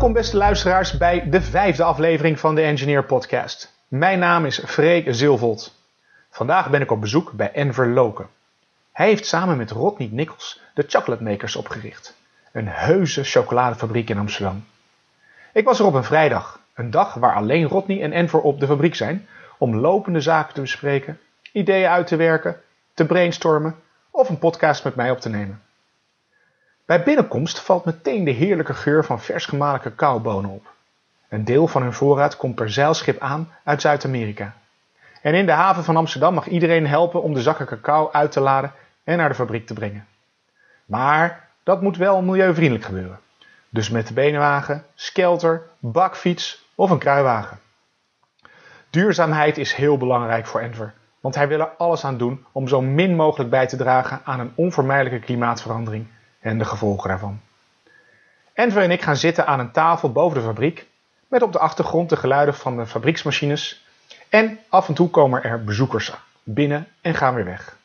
Welkom beste luisteraars bij de vijfde aflevering van de Engineer Podcast. Mijn naam is Freek Zilvold. Vandaag ben ik op bezoek bij Enver Loken. Hij heeft samen met Rodney Nichols de Chocolate Makers opgericht. Een heuse chocoladefabriek in Amsterdam. Ik was er op een vrijdag, een dag waar alleen Rodney en Enver op de fabriek zijn, om lopende zaken te bespreken, ideeën uit te werken, te brainstormen of een podcast met mij op te nemen. Bij binnenkomst valt meteen de heerlijke geur van vers gemalen cacaobonen op. Een deel van hun voorraad komt per zeilschip aan uit Zuid-Amerika. En in de haven van Amsterdam mag iedereen helpen om de zakken cacao uit te laden en naar de fabriek te brengen. Maar dat moet wel milieuvriendelijk gebeuren. Dus met de benenwagen, skelter, bakfiets of een kruiwagen. Duurzaamheid is heel belangrijk voor Enver, want hij wil er alles aan doen om zo min mogelijk bij te dragen aan een onvermijdelijke klimaatverandering en de gevolgen daarvan. Enver en ik gaan zitten aan een tafel boven de fabriek, met op de achtergrond de geluiden van de fabrieksmachines en af en toe komen er bezoekers binnen en gaan weer weg.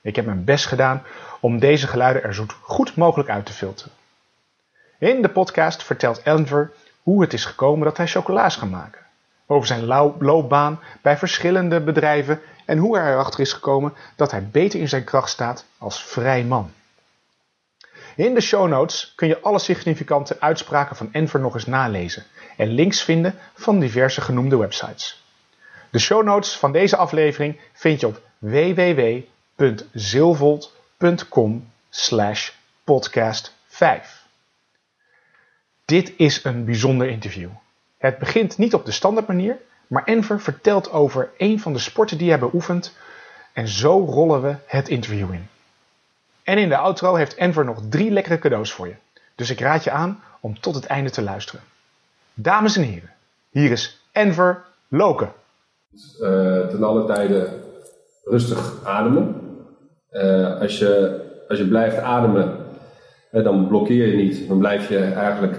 Ik heb mijn best gedaan om deze geluiden er zo goed mogelijk uit te filteren. In de podcast vertelt Enver hoe het is gekomen dat hij chocola's gaat maken. Over zijn loopbaan bij verschillende bedrijven en hoe hij erachter is gekomen dat hij beter in zijn kracht staat als vrij man. In de show notes kun je alle significante uitspraken van Enver nog eens nalezen en links vinden van diverse genoemde websites. De show notes van deze aflevering vind je op www.zilvold.com slash podcast 5. Dit is een bijzonder interview. Het begint niet op de standaard manier, maar Enver vertelt over een van de sporten die hij beoefent en zo rollen we het interview in. En in de outro heeft Enver nog drie lekkere cadeaus voor je. Dus ik raad je aan om tot het einde te luisteren. Dames en heren, hier is Enver Loken. Uh, ten alle tijde rustig ademen. Uh, als, je, als je blijft ademen, uh, dan blokkeer je niet, dan blijf je eigenlijk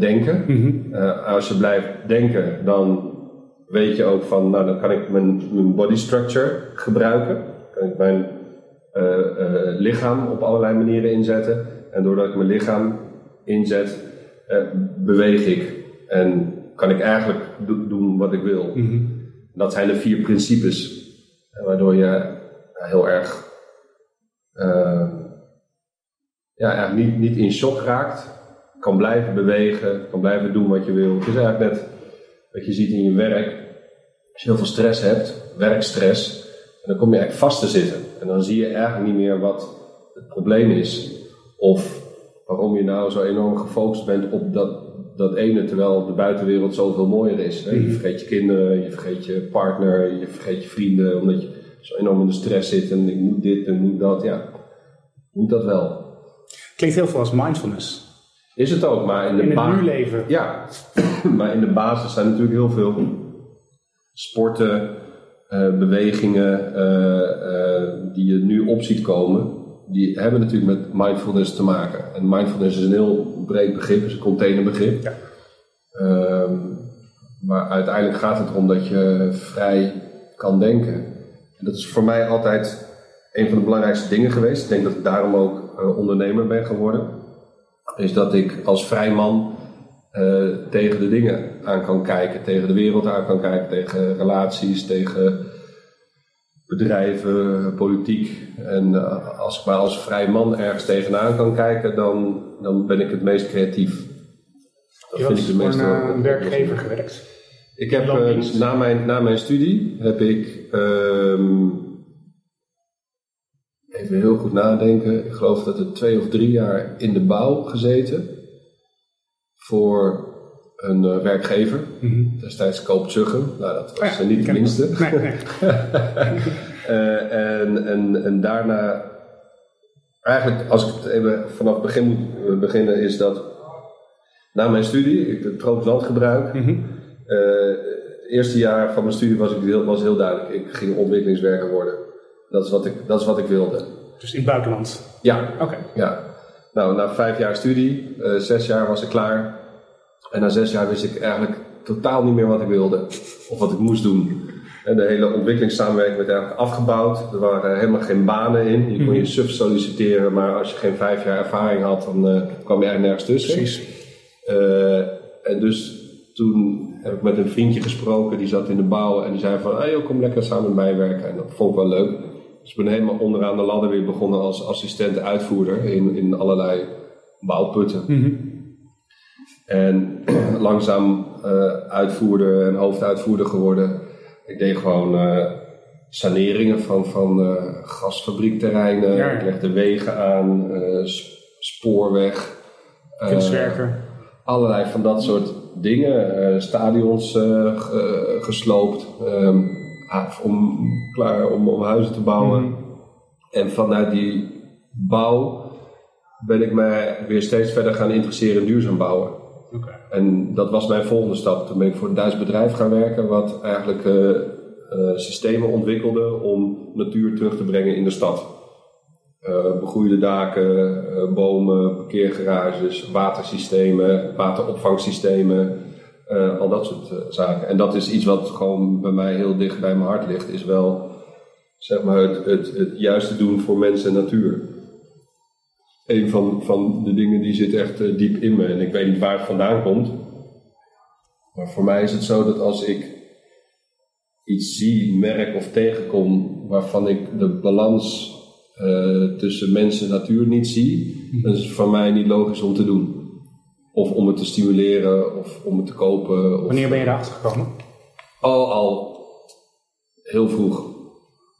denken. Mm -hmm. als je blijft denken, dan weet je ook van, nou dan kan ik mijn, mijn body structure gebruiken. Kan ik mijn lichaam op allerlei manieren inzetten. En doordat ik mijn lichaam inzet, beweeg ik. En kan ik eigenlijk do doen wat ik wil. Mm -hmm. Dat zijn de vier principes waardoor je heel erg uh, ja, eigenlijk niet, niet in shock raakt, kan blijven bewegen, kan blijven doen wat je wil. Het is eigenlijk net wat je ziet in je werk. Als je heel veel stress hebt, werkstress, dan kom je eigenlijk vast te zitten. En dan zie je eigenlijk niet meer wat het probleem is. Of waarom je nou zo enorm gefocust bent op dat, dat ene, terwijl de buitenwereld zoveel mooier is. Hè? Je vergeet je kinderen, je vergeet je partner, je vergeet je vrienden, omdat je zo enorm in de stress zit en ik moet dit en moet dat. Ja, moet dat wel. Klinkt heel veel als mindfulness. Is het ook, maar in de In het nu-leven. Ja, maar in de basis zijn natuurlijk heel veel sporten, uh, bewegingen uh, uh, die je nu op ziet komen. Die hebben natuurlijk met mindfulness te maken. En mindfulness is een heel breed begrip, is een containerbegrip. Ja. Um, maar uiteindelijk gaat het erom dat je vrij kan denken. En dat is voor mij altijd een van de belangrijkste dingen geweest. Ik denk dat ik daarom ook ondernemer ben geworden. Is dat ik als vrij man uh, tegen de dingen aan kan kijken. Tegen de wereld aan kan kijken. Tegen relaties, tegen bedrijven, politiek. En uh, als ik maar als vrij man ergens tegenaan kan kijken, dan, dan ben ik het meest creatief. Dat Je vind ik de meest voor een werkgever gewerkt? Ik heb uh, na, mijn, na mijn studie heb ik um, even heel goed nadenken. Ik geloof dat het twee of drie jaar in de bouw gezeten voor een uh, werkgever. Mm -hmm. Destijds Koop Zuggen. Nou, dat was oh ja, niet de minste. Nee, nee. uh, en, en, en daarna, eigenlijk als ik het even vanaf het begin moet beginnen, is dat na mijn studie, ik het tropisch landgebruik. Mm -hmm. uh, het eerste jaar van mijn studie was, ik heel, was heel duidelijk. Ik ging ontwikkelingswerker worden. Dat is wat ik, dat is wat ik wilde. Dus in het buitenland? Ja. Oké. Ja. Nou, na vijf jaar studie, zes jaar was ik klaar. En na zes jaar wist ik eigenlijk totaal niet meer wat ik wilde. Of wat ik moest doen. En de hele ontwikkelingssamenwerking werd eigenlijk afgebouwd. Er waren helemaal geen banen in. Je kon je sub solliciteren, maar als je geen vijf jaar ervaring had, dan uh, kwam je eigenlijk nergens tussen. Precies. Uh, en dus toen heb ik met een vriendje gesproken, die zat in de bouw en die zei van, hey, joh, kom lekker samen met mij werken. En dat vond ik wel leuk. Dus ik ben helemaal onderaan de ladder weer begonnen als assistent uitvoerder in, in allerlei bouwputten. En langzaam uh, uitvoerder en hoofduitvoerder geworden. Ik deed gewoon uh, saneringen van, van uh, gasfabriekterreinen. Ja. Ik legde wegen aan, spoorweg. Kunstwerken. allerlei van dat soort dingen. stadions gesloopt. Um, om, klaar om, om huizen te bouwen. Mhm. En vanuit die bouw ben ik mij weer steeds verder gaan interesseren in duurzaam bouwen. En dat was mijn volgende stap. Toen ben ik voor een Duits bedrijf gaan werken, wat eigenlijk eh, eh, systemen ontwikkelde om natuur terug te brengen in de stad. Eh, begroeide daken, bomen, parkeergarages, watersystemen, wateropvangsystemen, al dat soort zaken. En dat is iets wat gewoon bij mij heel dicht bij mijn hart ligt, is wel zeg maar het, het, het juiste doen voor mensen en natuur een van, van de dingen die zit echt eh, diep in me. En ik weet niet waar het vandaan komt. Maar voor mij is het zo dat als ik iets zie, merk of tegenkom waarvan ik de balans eh, tussen mens en natuur niet zie, dan is het voor mij niet logisch om te doen. Of om het te stimuleren, of om het te kopen. Of, Wanneer ben je erachter gekomen? Al, al heel vroeg.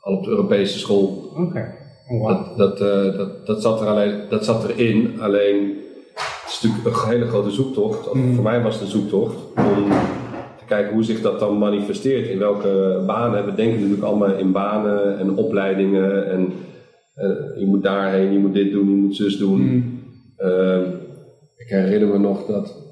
Al op de Europese school. Oké. Wow. Dat, dat, eh, dat, dat, zat er alleen, dat zat erin, alleen het is natuurlijk een hele grote zoektocht. Of Voor mij was het een zoektocht om te kijken hoe zich dat dan manifesteert. In welke banen. We denken natuurlijk allemaal in banen en opleidingen. En eh, je moet daarheen, je moet dit doen, je moet zus doen. Mm. Eh, ik herinner me nog dat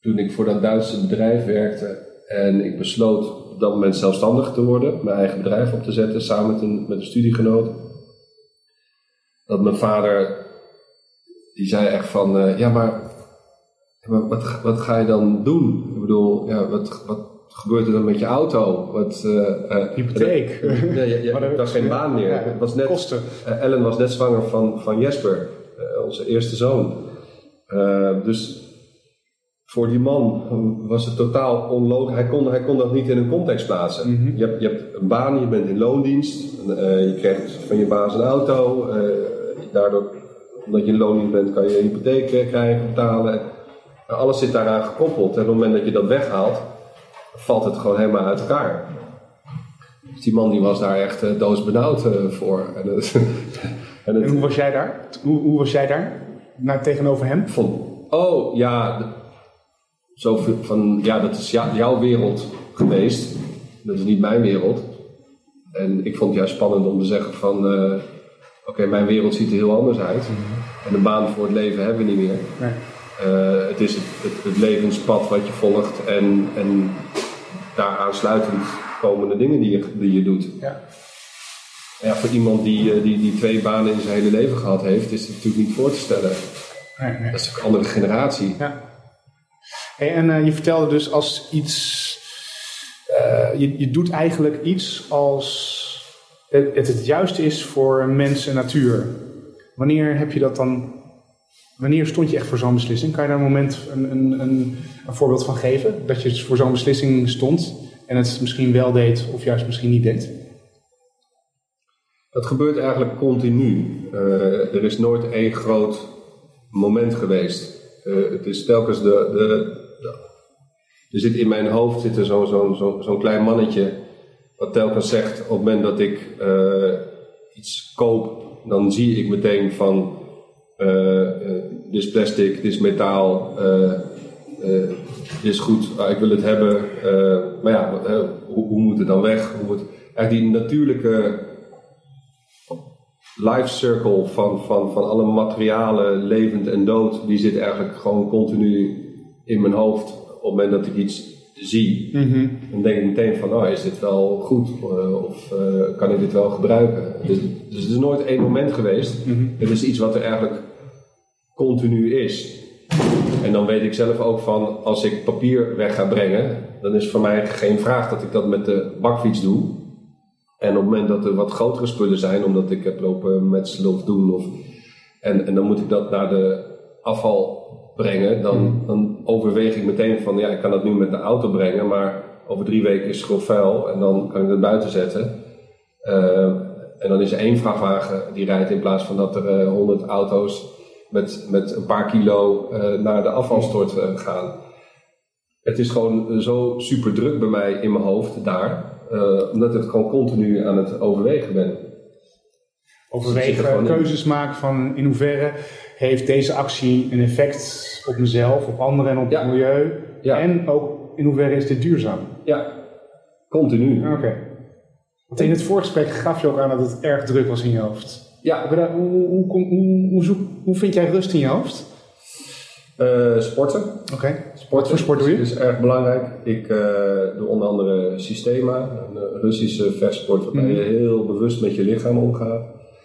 toen ik voor dat Duitse bedrijf werkte en ik besloot op dat moment zelfstandig te worden, mijn eigen bedrijf op te zetten samen met een, met een studiegenoot. Dat mijn vader, die zei echt van, eh, ja maar, wat, wat ga je dan doen? Ik bedoel, ja, wat, wat gebeurt er dan met je auto? Wat, eh, eh, Hypotheek. Nee, je, je Maar hebt daar geen baan meer. Ja, Het was net, Kosten. Ellen was net zwanger van, van Jesper, onze eerste zoon. Dus voor die man was het totaal onlogisch. Hij kon, hij kon dat niet in een context plaatsen. Mhm. je, hebt, je hebt een baan, je bent in loondienst. en, eh, je krijgt van je baas een auto. eh, daardoor, omdat je in loondienst bent, kan je een hypotheek eh, krijgen, betalen. En alles zit daaraan gekoppeld. En op het moment dat je dat weghaalt, valt het gewoon helemaal uit elkaar. Dus die man die was daar echt uh, doosbenauwd voor. En, het- en het, En hoe was jij daar? Hoe, hoe was jij daar? Nou, tegenover hem? van, oh ja, de- zo van, ja, dat is jou- jouw wereld geweest. Dat is niet mijn wereld. En ik vond het juist spannend om te zeggen van, eh, oké, mijn wereld ziet er heel anders uit. En een baan voor het leven hebben we niet meer. Nee. Eh, het is het, het, het levenspad wat je volgt en, en daar aansluitend komende dingen die je, die je doet. Ja. Ja, voor iemand die, eh, die, die twee banen in zijn hele leven gehad heeft, is het natuurlijk niet voor te stellen. Nee, nee. Dat is ook een andere generatie. Ja. En eh, je vertelde dus als iets. eh, je, je doet eigenlijk iets als het, het juiste is voor mens en natuur. Wanneer heb je dat dan. Wanneer stond je echt voor zo'n beslissing? Kan je daar een moment een, een, een, voorbeeld van geven? Dat je dus voor zo'n beslissing stond en het misschien wel deed of juist misschien niet deed? Dat gebeurt eigenlijk continu. Eh, er is nooit één groot moment geweest. Het is telkens de, de- Er zit in mijn hoofd zit er zo'n zo, zo, klein mannetje. Wat telkens zegt: op het moment dat ik eh, iets koop, dan zie ik meteen van. eh, eh, dit is plastic, dit is metaal. dit is goed, ah, ik wil het hebben. maar ja, hoe, hoe moet het dan weg? Hoe die natuurlijke life circle van, van, van alle materialen, levend en dood, die zit eigenlijk gewoon continu in mijn hoofd. Op het moment dat ik iets zie, dan denk ik meteen van, oh, is dit wel goed? Eh, of eh, kan ik dit wel gebruiken? Dus, dus het is nooit één moment geweest. Het is iets wat er eigenlijk continu is. En dan weet ik zelf ook van, als ik papier weg ga brengen, dan is voor mij geen vraag dat ik dat met de bakfiets doe. En op het moment dat er wat grotere spullen zijn, omdat ik heb lopen metselen of doen, of, en, en dan moet ik dat naar de afval brengen, dan, dan overweeg ik meteen van ja, ik kan dat nu met de auto brengen, maar over drie weken is het gewoon vuil en dan kan ik het buiten zetten. Eh, en dan is er één vrachtwagen die rijdt in plaats van dat er honderd auto's met, met een paar kilo naar de afvalstort gaan. Het is gewoon zo super druk bij mij in mijn hoofd daar, omdat ik gewoon continu aan het overwegen ben. Overwegen, keuzes maken van in hoeverre heeft deze actie een effect op mezelf, op anderen en op het milieu. En ook in hoeverre is dit duurzaam? Ja, continu. Oké. Want in het voorgesprek gaf je ook aan dat het erg druk was in je hoofd. Ja. Hoe, hoe, hoe, hoe vind jij rust in je hoofd? Uh, sporten. Oké. Wat voor sport doe je? is erg belangrijk. Ik uh, doe onder andere Systema, een Russische vechtsport waarbij mm je heel bewust met je lichaam omgaat.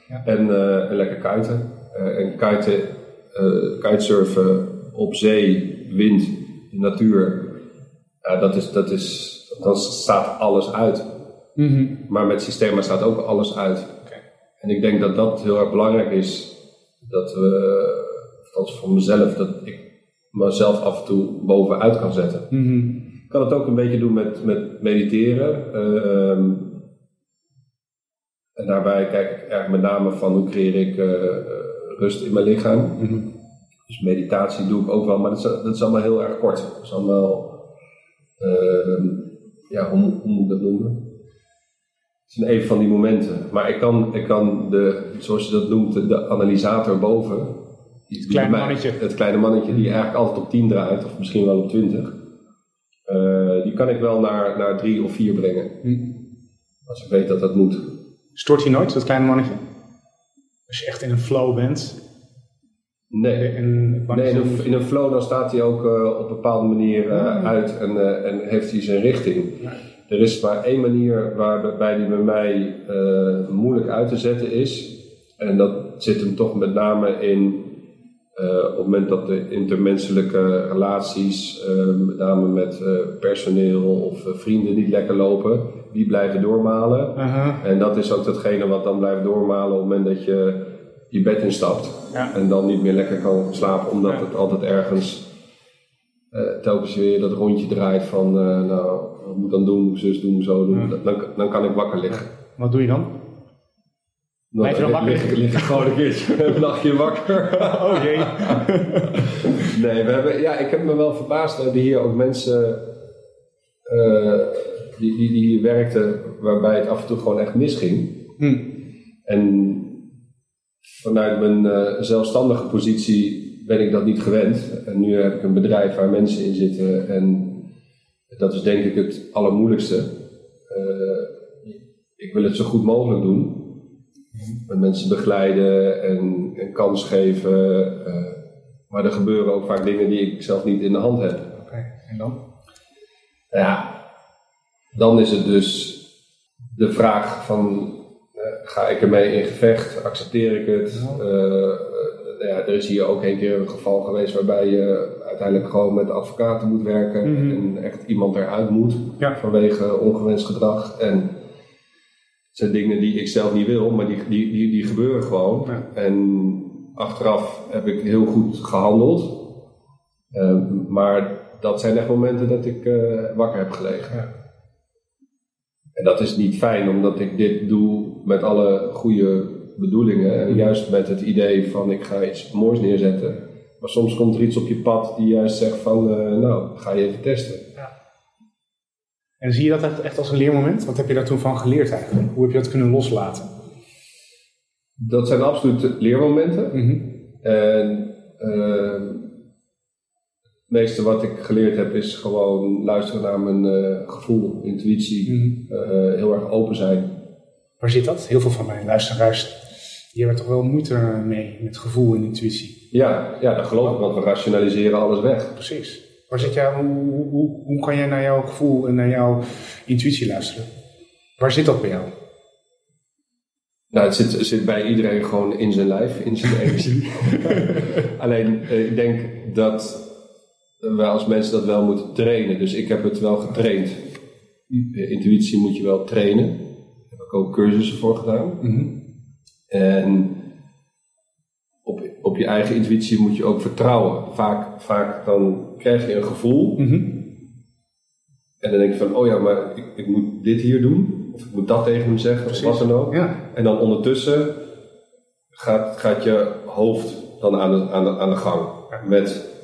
Ja. En, uh, en lekker kiten. En kiten, kitesurfen op zee, wind, natuur. Dat is, dat is, dan staat alles uit. Mm -hmm. Maar met Systema staat ook alles uit. Okay. En ik denk dat dat heel erg belangrijk is. Dat we, althans voor mezelf, dat ik mezelf af en toe bovenuit kan zetten. Mm Ik kan het ook een beetje doen met, met mediteren. Uh, en daarbij kijk ik erg met name van hoe creëer ik uh, rust in mijn lichaam. Mm Dus meditatie doe ik ook wel, maar dat is, dat is allemaal heel erg kort. Dat is allemaal, uh, ja, hoe, hoe, moet ik dat noemen? Het zijn even van die momenten. Maar ik kan, ik kan de, zoals je dat noemt, de analysator boven, het kleine mannetje. Het kleine mannetje die eigenlijk altijd op 10 draait, of misschien wel op 20. Uh, die kan ik wel naar, naar 3 of 4 brengen. Hm. Als ik weet dat dat moet. Stoort hij nooit, dat kleine mannetje? Als je echt in een flow bent? Nee, in, nee in, een, in een flow dan staat hij ook uh, op een bepaalde manier uh, uit en, uh, en heeft hij zijn richting. Er is maar één manier waarbij die bij mij moeilijk uit te zetten is. En dat zit hem toch met name in uh, op het moment dat de intermenselijke relaties, uh, met name met uh, personeel of vrienden, niet lekker lopen, die blijven doormalen. -huh. En dat is ook datgene wat dan blijft doormalen op het moment dat je je bed instapt ja. en dan niet meer lekker kan slapen, omdat ja. het altijd ergens telkens weer dat rondje draait van, nou, wat moet dan doen, zus doen, zo doen. Dan, dan kan ik wakker liggen. Wat doe je dan? Blijf je dan wakker? Lig, lig ik gewoon een keertje een nachtje wakker. oh jee. nee, we hebben, ja, ik heb me wel verbaasd. We hebben hier ook mensen uh, die, die, die hier werkten waarbij het af en toe gewoon echt misging. Hm. En vanuit mijn uh, zelfstandige positie ben ik dat niet gewend. En nu heb ik een bedrijf waar mensen in zitten en dat is denk ik het allermoeilijkste. Uh, ik wil het zo goed mogelijk doen met mensen begeleiden en, en kans geven. Uh, maar er gebeuren ook vaak dingen die ik zelf niet in de hand heb. Oké, en dan? Ja, dan is het dus de vraag van, uh, ga ik ermee in gevecht? Accepteer ik het? Uh, ja, er is hier ook een keer een geval geweest waarbij je uiteindelijk gewoon met advocaten moet werken mm -hmm. en echt iemand eruit moet ja. vanwege ongewenst gedrag. En zijn dingen die ik zelf niet wil, maar die, die, die, die gebeuren gewoon. En achteraf heb ik heel goed gehandeld. Uh, maar dat zijn echt momenten dat ik wakker heb gelegen. Ja. En dat is niet fijn, omdat ik dit doe met alle goede bedoelingen. En mhm. juist met het idee van ik ga iets moois neerzetten. Maar soms komt er iets op je pad die juist zegt van uh, nou, ga je even testen. En zie je dat echt als een leermoment? Wat heb je daar toen van geleerd eigenlijk? Hoe heb je dat kunnen loslaten? Dat zijn absoluut leermomenten. Mm En uh, het meeste wat ik geleerd heb is gewoon luisteren naar mijn uh, gevoel, intuïtie, mm uh, heel erg open zijn. Waar zit dat? Heel veel van mijn luisteraars die hebben toch wel moeite mee met gevoel en intuïtie. Ja, ja dat geloof ik, want we rationaliseren alles weg. Precies. Waar zit jij, hoe, hoe, hoe kan jij naar jouw gevoel en naar jouw intuïtie luisteren? Waar zit dat bij jou? Nou, het zit, zit bij iedereen gewoon in zijn lijf, in zijn energie. Alleen, eh, ik denk dat wij als mensen dat wel moeten trainen. Dus ik heb het wel getraind. intuïtie moet je wel trainen. Daar heb ik ook cursussen voor gedaan. Mhm. En op, op je eigen intuïtie moet je ook vertrouwen. Vaak, vaak dan krijg je een gevoel. Mhm. En dan denk je van, oh ja, maar ik, ik moet dit hier doen. Of ik moet dat tegen hem zeggen, Precies. of wat dan ook. Ja. En dan ondertussen gaat, gaat je hoofd dan aan de, aan de, aan de gang. Met eh,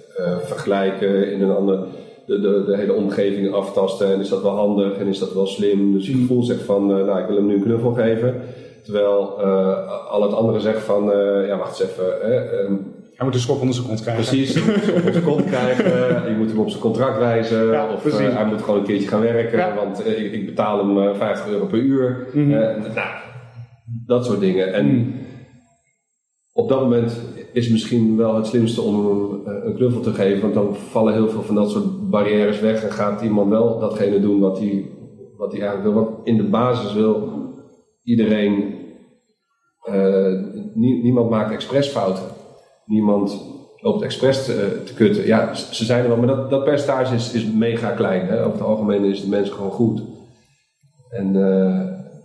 vergelijken in een ander, de, de, de hele omgeving aftasten. En is dat wel handig en is dat wel slim? Dus je gevoel zegt van, eh, nou ik wil hem nu een knuffel geven. Terwijl eh, al het andere zegt van, eh, ja wacht eens even. hè, ehm, Hij moet een schop onder zijn kont krijgen. Precies, je moet op zijn kont krijgen, je moet hem op zijn contract wijzen, Ja, of eh, hij moet gewoon een keertje gaan werken, Ja. want eh, ik, ik betaal hem eh, 50 euro per uur. Mhm. Eh, nou, dat soort dingen. En Mm. op dat moment is misschien wel het slimste om hem eh, een knuffel te geven, want dan vallen heel veel van dat soort barrières weg en gaat iemand wel datgene doen wat hij, wat hij eigenlijk wil. Want in de basis wil iedereen, eh, nie- niemand maakt expres fouten. Niemand loopt expres te, te kutten. Ja, ze zijn er wel, maar dat, dat percentage is, is mega klein. Hè? Over het algemeen is de mens gewoon goed. En, eh,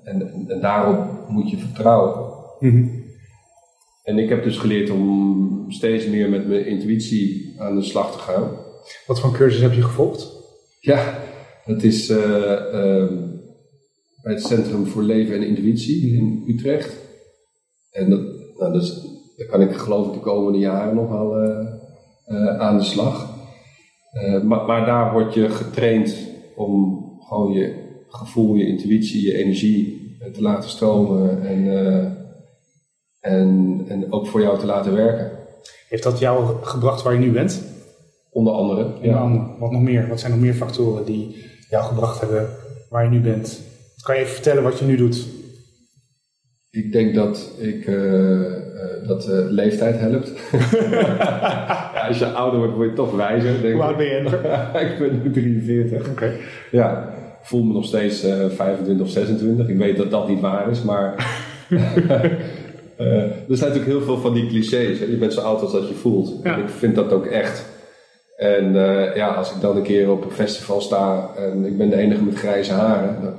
en, en daarop moet je vertrouwen. Mhm. En ik heb dus geleerd om steeds meer met mijn intuïtie aan de slag te gaan. Wat voor cursus heb je gevolgd? Ja, het is eh, ehm, bij het Centrum voor Leven en Intuïtie in Utrecht. En dat, nou, dat is- daar kan ik geloof ik de komende jaren nog wel eh, eh, aan de slag. Maar, maar daar word je getraind om gewoon je gevoel, je intuïtie, je energie te laten stromen en, eh, en, en ook voor jou te laten werken. Heeft dat jou gebracht waar je nu bent? Onder andere. Ja. andere. Wat nog meer? Wat zijn nog meer factoren die jou gebracht hebben waar je nu bent? Kan je even vertellen wat je nu doet? Ik denk dat ik eh, eh, dat eh, leeftijd helpt. ja, als je ouder wordt, word je toch wijzer. Denk Hoe oud ben je? Oké. ik ben nu 43. Ja, ik voel me nog steeds eh 25 of 26. Ik weet dat dat niet waar is, maar. eh, er zijn natuurlijk heel veel van die clichés. Hè? Je bent zo oud als dat je voelt. Ja. En ik vind dat ook echt. En eh, ja, als ik dan een keer op een festival sta en ik ben de enige met grijze haren, dan,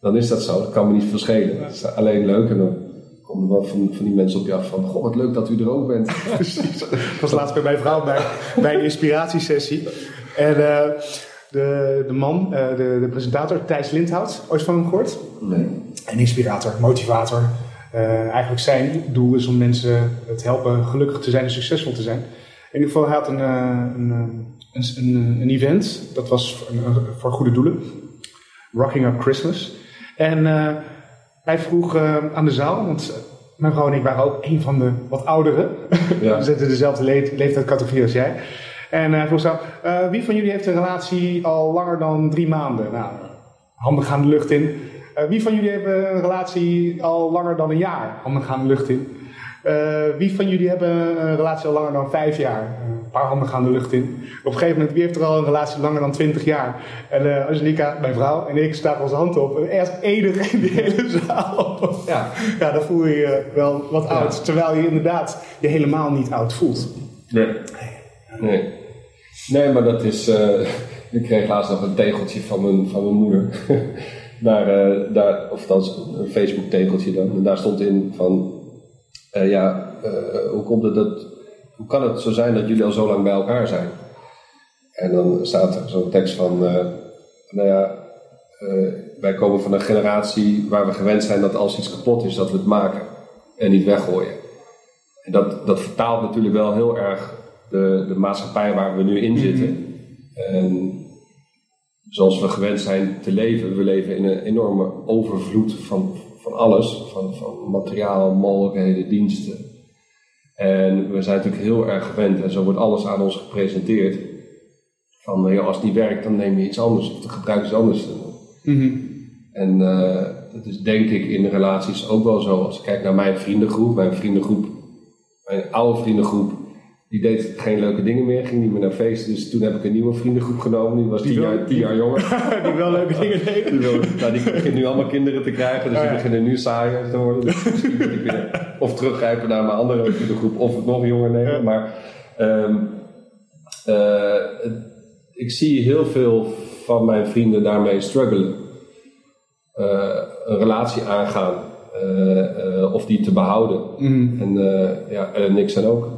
dan is dat zo. Dat kan me niet veel schelen. Het is alleen leuk en dan komen er wel van, van die mensen op je af van, goh, wat leuk dat u er ook bent. Precies. Ik was laatst bij mijn vrouw bij, bij een inspiratiesessie. En eh, de, de man, de, de presentator, Thijs Lindhout, ooit van hem gehoord? Nee. Een inspirator, motivator. Eh, eigenlijk zijn doel is om mensen het helpen gelukkig te zijn en succesvol te zijn. In ieder geval, hij had een, eh, een, eh, een, een, een event, dat was voor, een- voor goede doelen. Rocking Up Christmas. En hij vroeg aan de zaal, want mijn vrouw en ik waren ook een van de wat ouderen. Ja. We zitten dezelfde le leeftijdscategorie als jij. En hij vroeg zo, wie van jullie heeft een relatie al langer dan drie maanden? Nou, handen gaan de lucht in. Eh, wie van jullie hebben een relatie al langer dan een jaar? Handen gaan de lucht in. Eh, wie van jullie hebben een relatie al langer dan vijf jaar? Eh, een paar handen gaan de lucht in. Op een gegeven moment, wie heeft er al een relatie langer dan twintig jaar? En eh Angelica, mijn vrouw, en ik staken onze hand op. En Eerst enige in die hele zaal. Ja. Ja, dan voel je je wel wat Ja. oud. Terwijl je inderdaad je helemaal niet oud voelt. Nee. Nee. Nee, maar dat is. eh, ik kreeg laatst nog een tegeltje van mijn, van mijn moeder. daar, eh, daar, of althans een Facebook-tegeltje dan. En daar stond in van. eh, ja, eh, hoe komt het dat. Hoe kan het zo zijn dat jullie al zo lang bij elkaar zijn? En dan staat er zo'n tekst van. nou ja. wij komen van een generatie waar we gewend zijn dat als iets kapot is, dat we het maken en niet weggooien. En dat, dat vertaalt natuurlijk wel heel erg de, de maatschappij waar we nu in zitten. En zoals we gewend zijn te leven, we leven in een enorme overvloed van, van alles. Van, van materiaal, mogelijkheden, diensten. En we zijn natuurlijk heel erg gewend en zo wordt alles aan ons gepresenteerd. Van ja, als het niet werkt, dan neem je iets anders of dan gebruik je iets anders. En eh, dat is denk ik in relaties ook wel zo. Als ik kijk naar mijn vriendengroep, mijn vriendengroep, mijn oude vriendengroep, die deed geen leuke dingen meer, ging niet meer naar feesten. Dus toen heb ik een nieuwe vriendengroep genomen, die was Die tien, wel- jaar, tien jaar jonger. die wel leuke dingen deden. Die, wil, nou, die begint nu allemaal kinderen te krijgen, dus Oh, die beginnen nu saaier te worden. Dus misschien moet ik weer of teruggrijpen naar mijn andere vriendengroep of het nog jonger nemen. Ja. Maar ehm, eh, ik zie heel veel van mijn vrienden daarmee struggelen. Eh, een relatie aangaan eh, of die te behouden. En eh, ja, Ellen en ook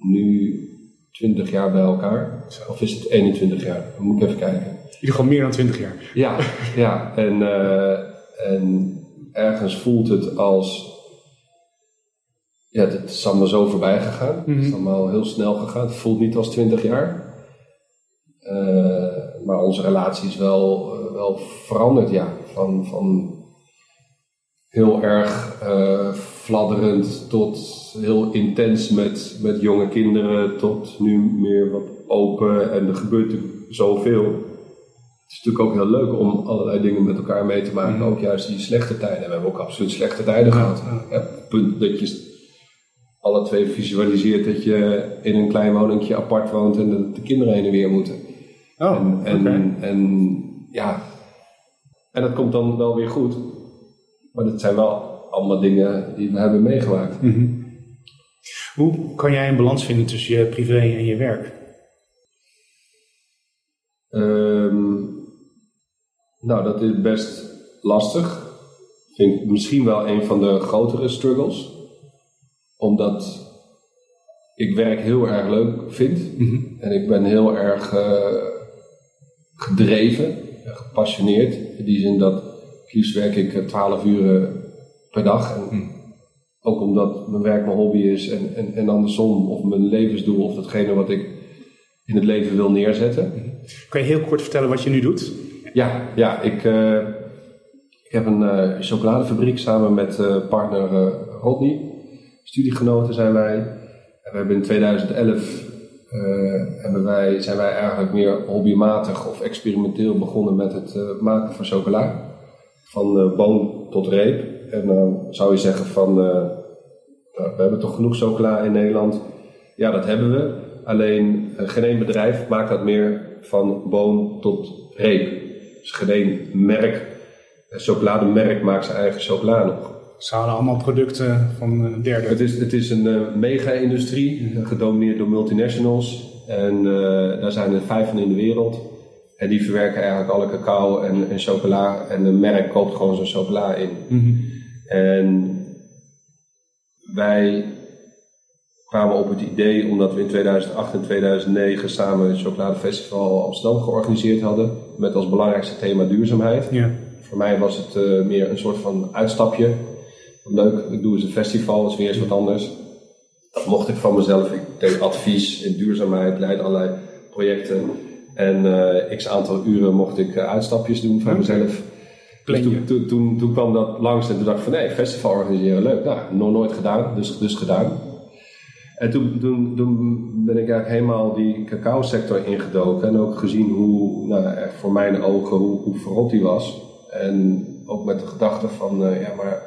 nu 20 jaar bij elkaar. Of is het 21 jaar? Dan moet ik even kijken. In ieder geval meer dan 20 jaar. Ja, ja. En, eh, en ergens voelt het als. Ja, het is allemaal zo voorbij gegaan. Het is Mhm. allemaal heel snel gegaan. Het voelt niet als 20 jaar. Eh, maar onze relatie is wel, eh, wel veranderd, ja. Van, van heel erg fladderend tot heel intens met, met jonge kinderen, tot nu meer wat open. En er gebeurt zoveel. Het is natuurlijk ook heel leuk om allerlei dingen met elkaar mee te maken. Ook juist die slechte tijden. We hebben ook absoluut slechte tijden gehad. ja. Ja, het punt dat je alle twee visualiseert dat je in een klein woningje apart woont en dat de kinderen heen en weer moeten. Oh, en, en, en ja, en dat komt dan wel weer goed. Maar dat zijn wel allemaal dingen die we hebben meegemaakt. Mhm. Hoe kan jij een balans vinden tussen je privé en je werk? Ehm, nou, dat is best lastig. Vind ik misschien wel een van de grotere struggles. Omdat ik werk heel erg leuk vind. Mhm. En ik ben heel erg eh, gedreven en gepassioneerd. In die zin dat liefst werk ik eh, 12 uur per dag. En Mhm. Ook omdat mijn werk mijn hobby is en, en, en andersom. Of mijn levensdoel of datgene wat ik in het leven wil neerzetten. Kan je heel kort vertellen wat je nu doet? Ja, ja ik, eh, ik heb een eh, chocoladefabriek samen met eh, partner Rodney. Studiegenoten zijn wij. En we hebben in 2011 eh, hebben wij, zijn wij eigenlijk meer hobbymatig of experimenteel begonnen met het maken van chocola. Van boon tot reep. En dan zou je zeggen van, eh, nou, we hebben toch genoeg chocola in Nederland. Ja, dat hebben we. Alleen eh, geen één bedrijf maakt dat meer van boon tot reep. Dus geen één merk, eh, chocolademerk maakt zijn eigen chocola nog. Ze halen allemaal producten van een derde. Het is, het is een eh, mega-industrie, eh, gedomineerd door multinationals. En eh, daar zijn er vijf van in de wereld. En die verwerken eigenlijk alle cacao en, en chocola. En een merk koopt gewoon zo'n chocola in. Mhm. En wij kwamen op het idee, omdat we in 2008 en 2009 samen het Chocoladefestival Amsterdam georganiseerd hadden. Met als belangrijkste thema duurzaamheid. Ja. Voor mij was het eh, meer een soort van uitstapje. Leuk, ik doe eens een festival, dat is weer eens wat anders. Dat mocht ik van mezelf. Ik deed advies in duurzaamheid, leid allerlei projecten. En eh x aantal uren mocht ik eh, uitstapjes doen van mezelf. Dus toen, toen, toen, toen kwam dat langs en toen dacht ik van nee, festival organiseren, leuk. Nou, nog nooit gedaan, dus, dus gedaan. En toen, toen, toen ben ik eigenlijk helemaal die cacao sector ingedoken en ook gezien hoe, nou, echt voor mijn ogen, hoe, hoe verrot die was. En ook met de gedachte van, eh, ja maar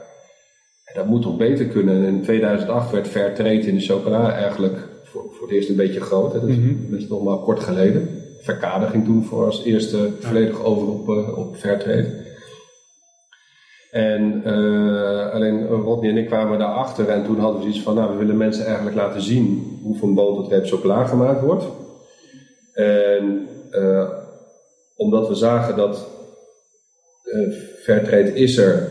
dat moet toch beter kunnen. En in 2008 werd Fairtrade in de chocola eigenlijk voor, voor het eerst een beetje groot. Hè. Dat, is, Mhm. dat is nog maar kort geleden. Verkade ging toen voor als eerste volledig over op, eh, op Fairtrade. En eh, alleen Rodney en ik kwamen daarachter en toen hadden we zoiets van, nou we willen mensen eigenlijk laten zien hoe van boon tot reep chocola gemaakt wordt. En eh, omdat we zagen dat Fairtrade is er,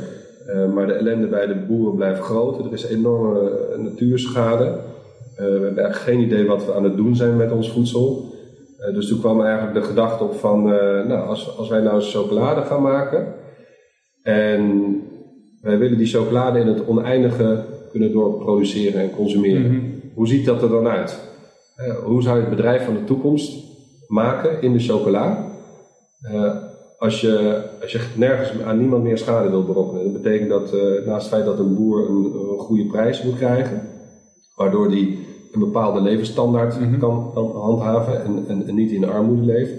maar de ellende bij de boeren blijft groot. Er is enorme natuurschade. We hebben eigenlijk geen idee wat we aan het doen zijn met ons voedsel. Dus toen kwam eigenlijk de gedachte op van, nou, als, als wij nou chocolade gaan maken en wij willen die chocolade in het oneindige kunnen doorproduceren en consumeren. Mhm. Hoe ziet dat er dan uit? Eh, hoe zou je het bedrijf van de toekomst maken in de chocola? Eh, als, je, als je nergens aan niemand meer schade wil berokkenen. Dat betekent dat eh, naast het feit dat een boer een, een goede prijs moet krijgen, waardoor die een bepaalde levensstandaard Mhm. kan, kan handhaven en, en, en niet in armoede leeft,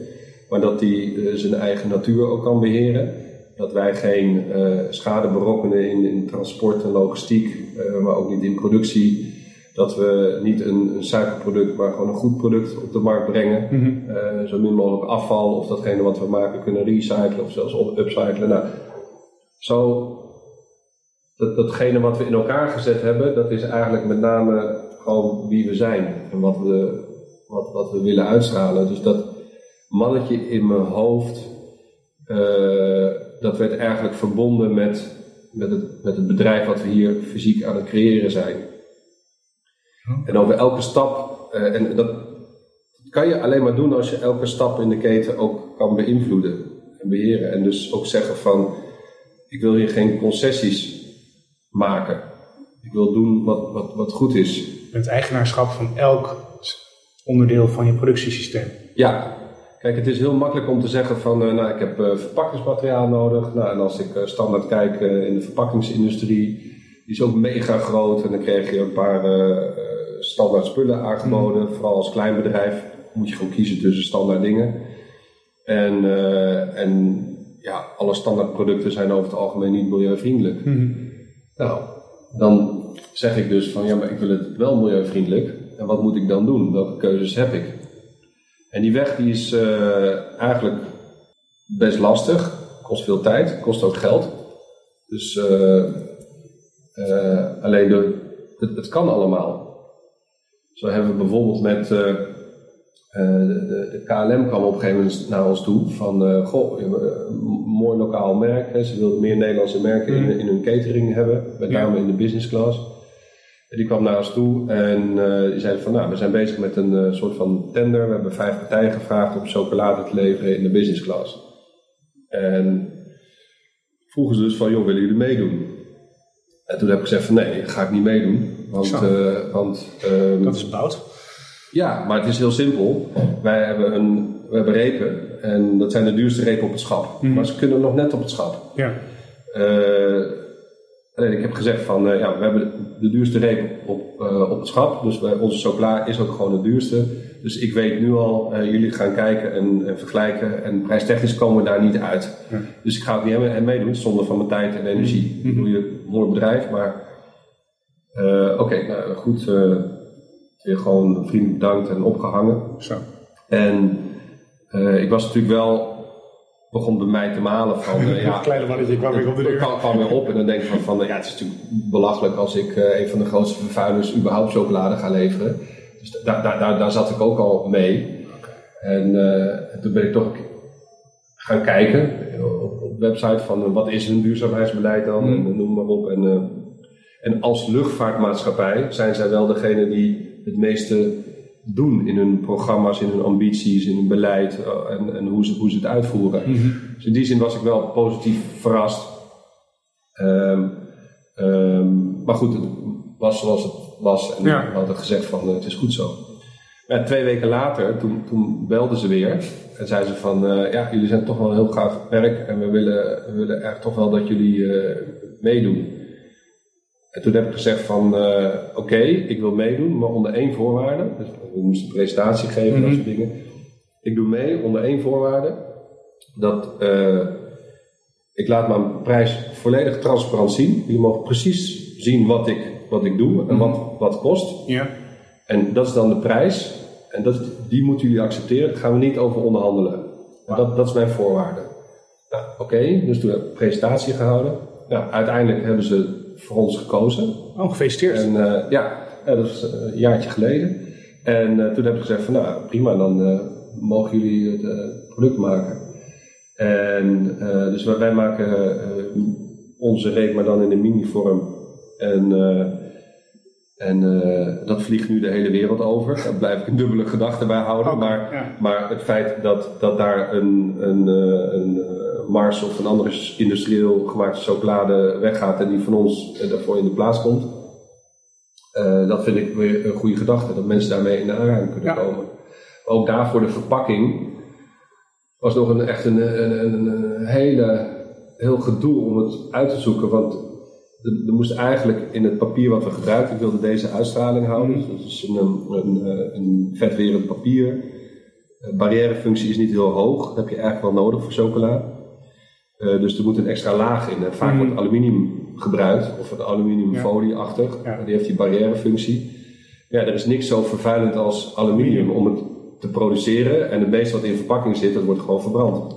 maar dat hij zijn eigen natuur ook kan beheren. Dat wij geen eh, schade berokkenen in, in transport en logistiek, eh, maar ook niet in productie. Dat we niet een, een suikerproduct, maar gewoon een goed product op de markt brengen. Mhm. Eh, zo min mogelijk afval of datgene wat we maken kunnen recyclen of zelfs upcyclen. Nou, zo, dat, datgene wat we in elkaar gezet hebben, dat is eigenlijk met name gewoon wie we zijn en wat we, wat, wat we willen uitstralen. Dus dat mannetje in mijn hoofd, dat werd eigenlijk verbonden met, met, het, met het bedrijf wat we hier fysiek aan het creëren zijn. En over elke stap eh, en dat kan je alleen maar doen als je elke stap in de keten ook kan beïnvloeden en beheren. En dus ook zeggen van, ik wil hier geen concessies maken. Ik wil doen wat, wat, wat goed is. Het eigenaarschap van elk onderdeel van je productiesysteem. Ja, kijk, het is heel makkelijk om te zeggen van, uh, nou, ik heb uh, verpakkingsmateriaal nodig. Nou, en als ik uh, standaard kijk in de verpakkingsindustrie, die is ook mega groot. En dan krijg je een paar standaard spullen aangeboden. Mm. Vooral als klein bedrijf moet je gewoon kiezen tussen standaard dingen. En, en ja, alle standaard producten zijn over het algemeen niet milieuvriendelijk. Mm. Nou, dan zeg ik dus van, ja, maar ik wil het wel milieuvriendelijk. En wat moet ik dan doen? Welke keuzes heb ik? En die weg die is uh, eigenlijk best lastig. Kost veel tijd, kost ook geld. Dus uh, uh, alleen de, het, het, kan allemaal. Zo hebben we bijvoorbeeld met de, de, de, KLM kwam op een gegeven moment naar ons toe van goh, een mooi lokaal merk. Hè. Ze wilden meer Nederlandse merken in, in hun catering hebben, met name in de business class. Die kwam naar ons toe en uh, die zei van nou, we zijn bezig met een uh, soort van tender. We hebben vijf partijen gevraagd om chocolade te leveren in de business class. En vroegen ze dus van, joh, willen jullie meedoen? En toen heb ik gezegd van nee, ga ik niet meedoen. Want, uh, want um, dat is bout. Ja, maar het is heel simpel. Wij hebben, een, we hebben repen en dat zijn de duurste repen op het schap. Mm -hmm. Maar ze kunnen nog net op het schap. Ja. Alleen ik heb gezegd van, uh, ja, we hebben de duurste reep op, uh, op het schap. Dus wij, onze chocola is ook gewoon de duurste. Dus ik weet nu al, uh, jullie gaan kijken en, en, vergelijken. En prijstechnisch komen we daar niet uit. Ja. Dus ik ga het niet hebben meedoen zonder van mijn tijd en energie. Mm-hmm. Ik bedoel, je een mooi bedrijf, maar... Oké, okay, nou goed. weer gewoon vriendelijk bedankt en opgehangen. Zo. En ik was natuurlijk wel begon bij mij te malen van... Uh, ja, kleine mannetje kwam weer op de deur. kwam, kwam weer op en dan denk ik van, van ja, het is natuurlijk belachelijk als ik uh, een van de grootste vervuilers überhaupt chocolade ga leveren. Dus daar, daar, daar, daar zat ik ook al mee. En, en, toen ben ik toch gaan kijken op, op de website van wat is hun duurzaamheidsbeleid dan mm. en noem maar op. En, en als luchtvaartmaatschappij zijn zij wel degene die het meeste doen in hun programma's, in hun ambities, in hun beleid en, en hoe, ze, hoe ze het uitvoeren. Mm -hmm. Dus in die zin was ik wel positief verrast. Um, um, maar goed, het was zoals het was en ja. we hadden gezegd van uh, het is goed zo. Maar twee weken later, toen, toen belden ze weer en zeiden ze van uh, ja, jullie zijn toch wel een heel gaaf werk en we willen, we willen echt toch wel dat jullie uh, meedoen. En toen heb ik gezegd van, uh, oké, okay, ik wil meedoen, maar onder één voorwaarde. Dus we moesten een presentatie geven en Mhm. dat soort dingen. Ik doe mee onder één voorwaarde. Dat uh, ik laat mijn prijs volledig transparant zien. Jullie mogen precies zien wat ik, wat ik doe en wat, wat kost. Ja. En dat is dan de prijs. En dat, die moeten jullie accepteren. Daar gaan we niet over onderhandelen. En dat, dat is mijn voorwaarde. Nou, oké, okay, dus toen heb ik een presentatie gehouden. Nou, uiteindelijk hebben ze voor ons gekozen. Oh, gefeliciteerd. En uh, ja, ja, dat is een jaartje geleden. En uh, toen heb ik gezegd van nou prima, dan uh, mogen jullie het product maken. En dus wij, wij maken onze reep maar dan in een mini-vorm. En, en dat vliegt nu de hele wereld over. Daar blijf ik een dubbele gedachte bij houden. Maar, ja. maar het feit dat, dat daar een, een, een Mars of een andere industrieel gemaakte chocolade weggaat en die van ons uh, daarvoor in de plaats komt. Uh, dat vind ik weer een goede gedachte, dat mensen daarmee in de aanraking kunnen Ja. komen. Ook daarvoor de verpakking was nog een, echt een, een, een, een hele, heel gedoe om het uit te zoeken. Want er, moest eigenlijk in het papier wat we gebruikten, ik wilde deze uitstraling houden. Dus dat is een, een, een, een vetwerend papier. De barrièrefunctie is niet heel hoog, dat heb je eigenlijk wel nodig voor chocola. Uh, dus er moet een extra laag in. En vaak Mm. wordt aluminium gebruikt, of een aluminiumfolieachtig. Ja. Die heeft die barrièrefunctie. Ja, er is niks zo vervuilend als aluminium om het te produceren. En het meeste wat in verpakking zit, dat wordt gewoon verbrand.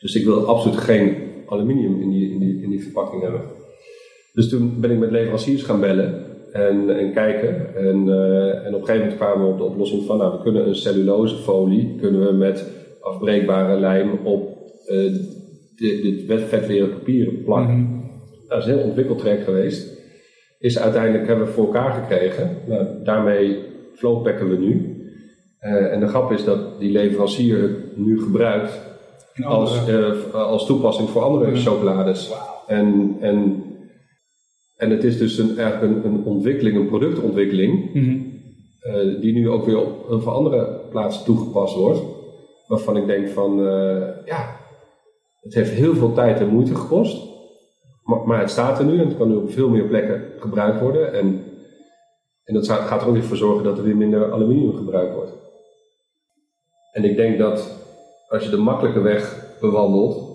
Dus ik wil absoluut geen aluminium in die, in die, in die verpakking hebben. Dus toen ben ik met leveranciers gaan bellen en, en kijken. En, uh, en op een gegeven moment kwamen we op de oplossing van, nou, we kunnen een cellulosefolie, kunnen we met afbreekbare lijm op uh, dit, dit vetwerend papier plakken. Mhm. Dat is een heel ontwikkeld traject geweest. Is uiteindelijk hebben we voor elkaar gekregen. Nou, daarmee flowpacken we nu. Eh, en de grap is dat die leverancier het nu gebruikt Een als, eh, als toepassing voor andere Mhm. chocolades. En, en, en het is dus een, eigenlijk een, een ontwikkeling, een productontwikkeling, Mhm. eh, die nu ook weer op heel veel andere plaatsen toegepast wordt. Waarvan ik denk van, ja, het heeft heel veel tijd en moeite gekost. Maar, maar het staat er nu en het kan nu op veel meer plekken gebruikt worden. En, en dat gaat er ook weer voor zorgen dat er weer minder aluminium gebruikt wordt. En ik denk dat als je de makkelijke weg bewandelt,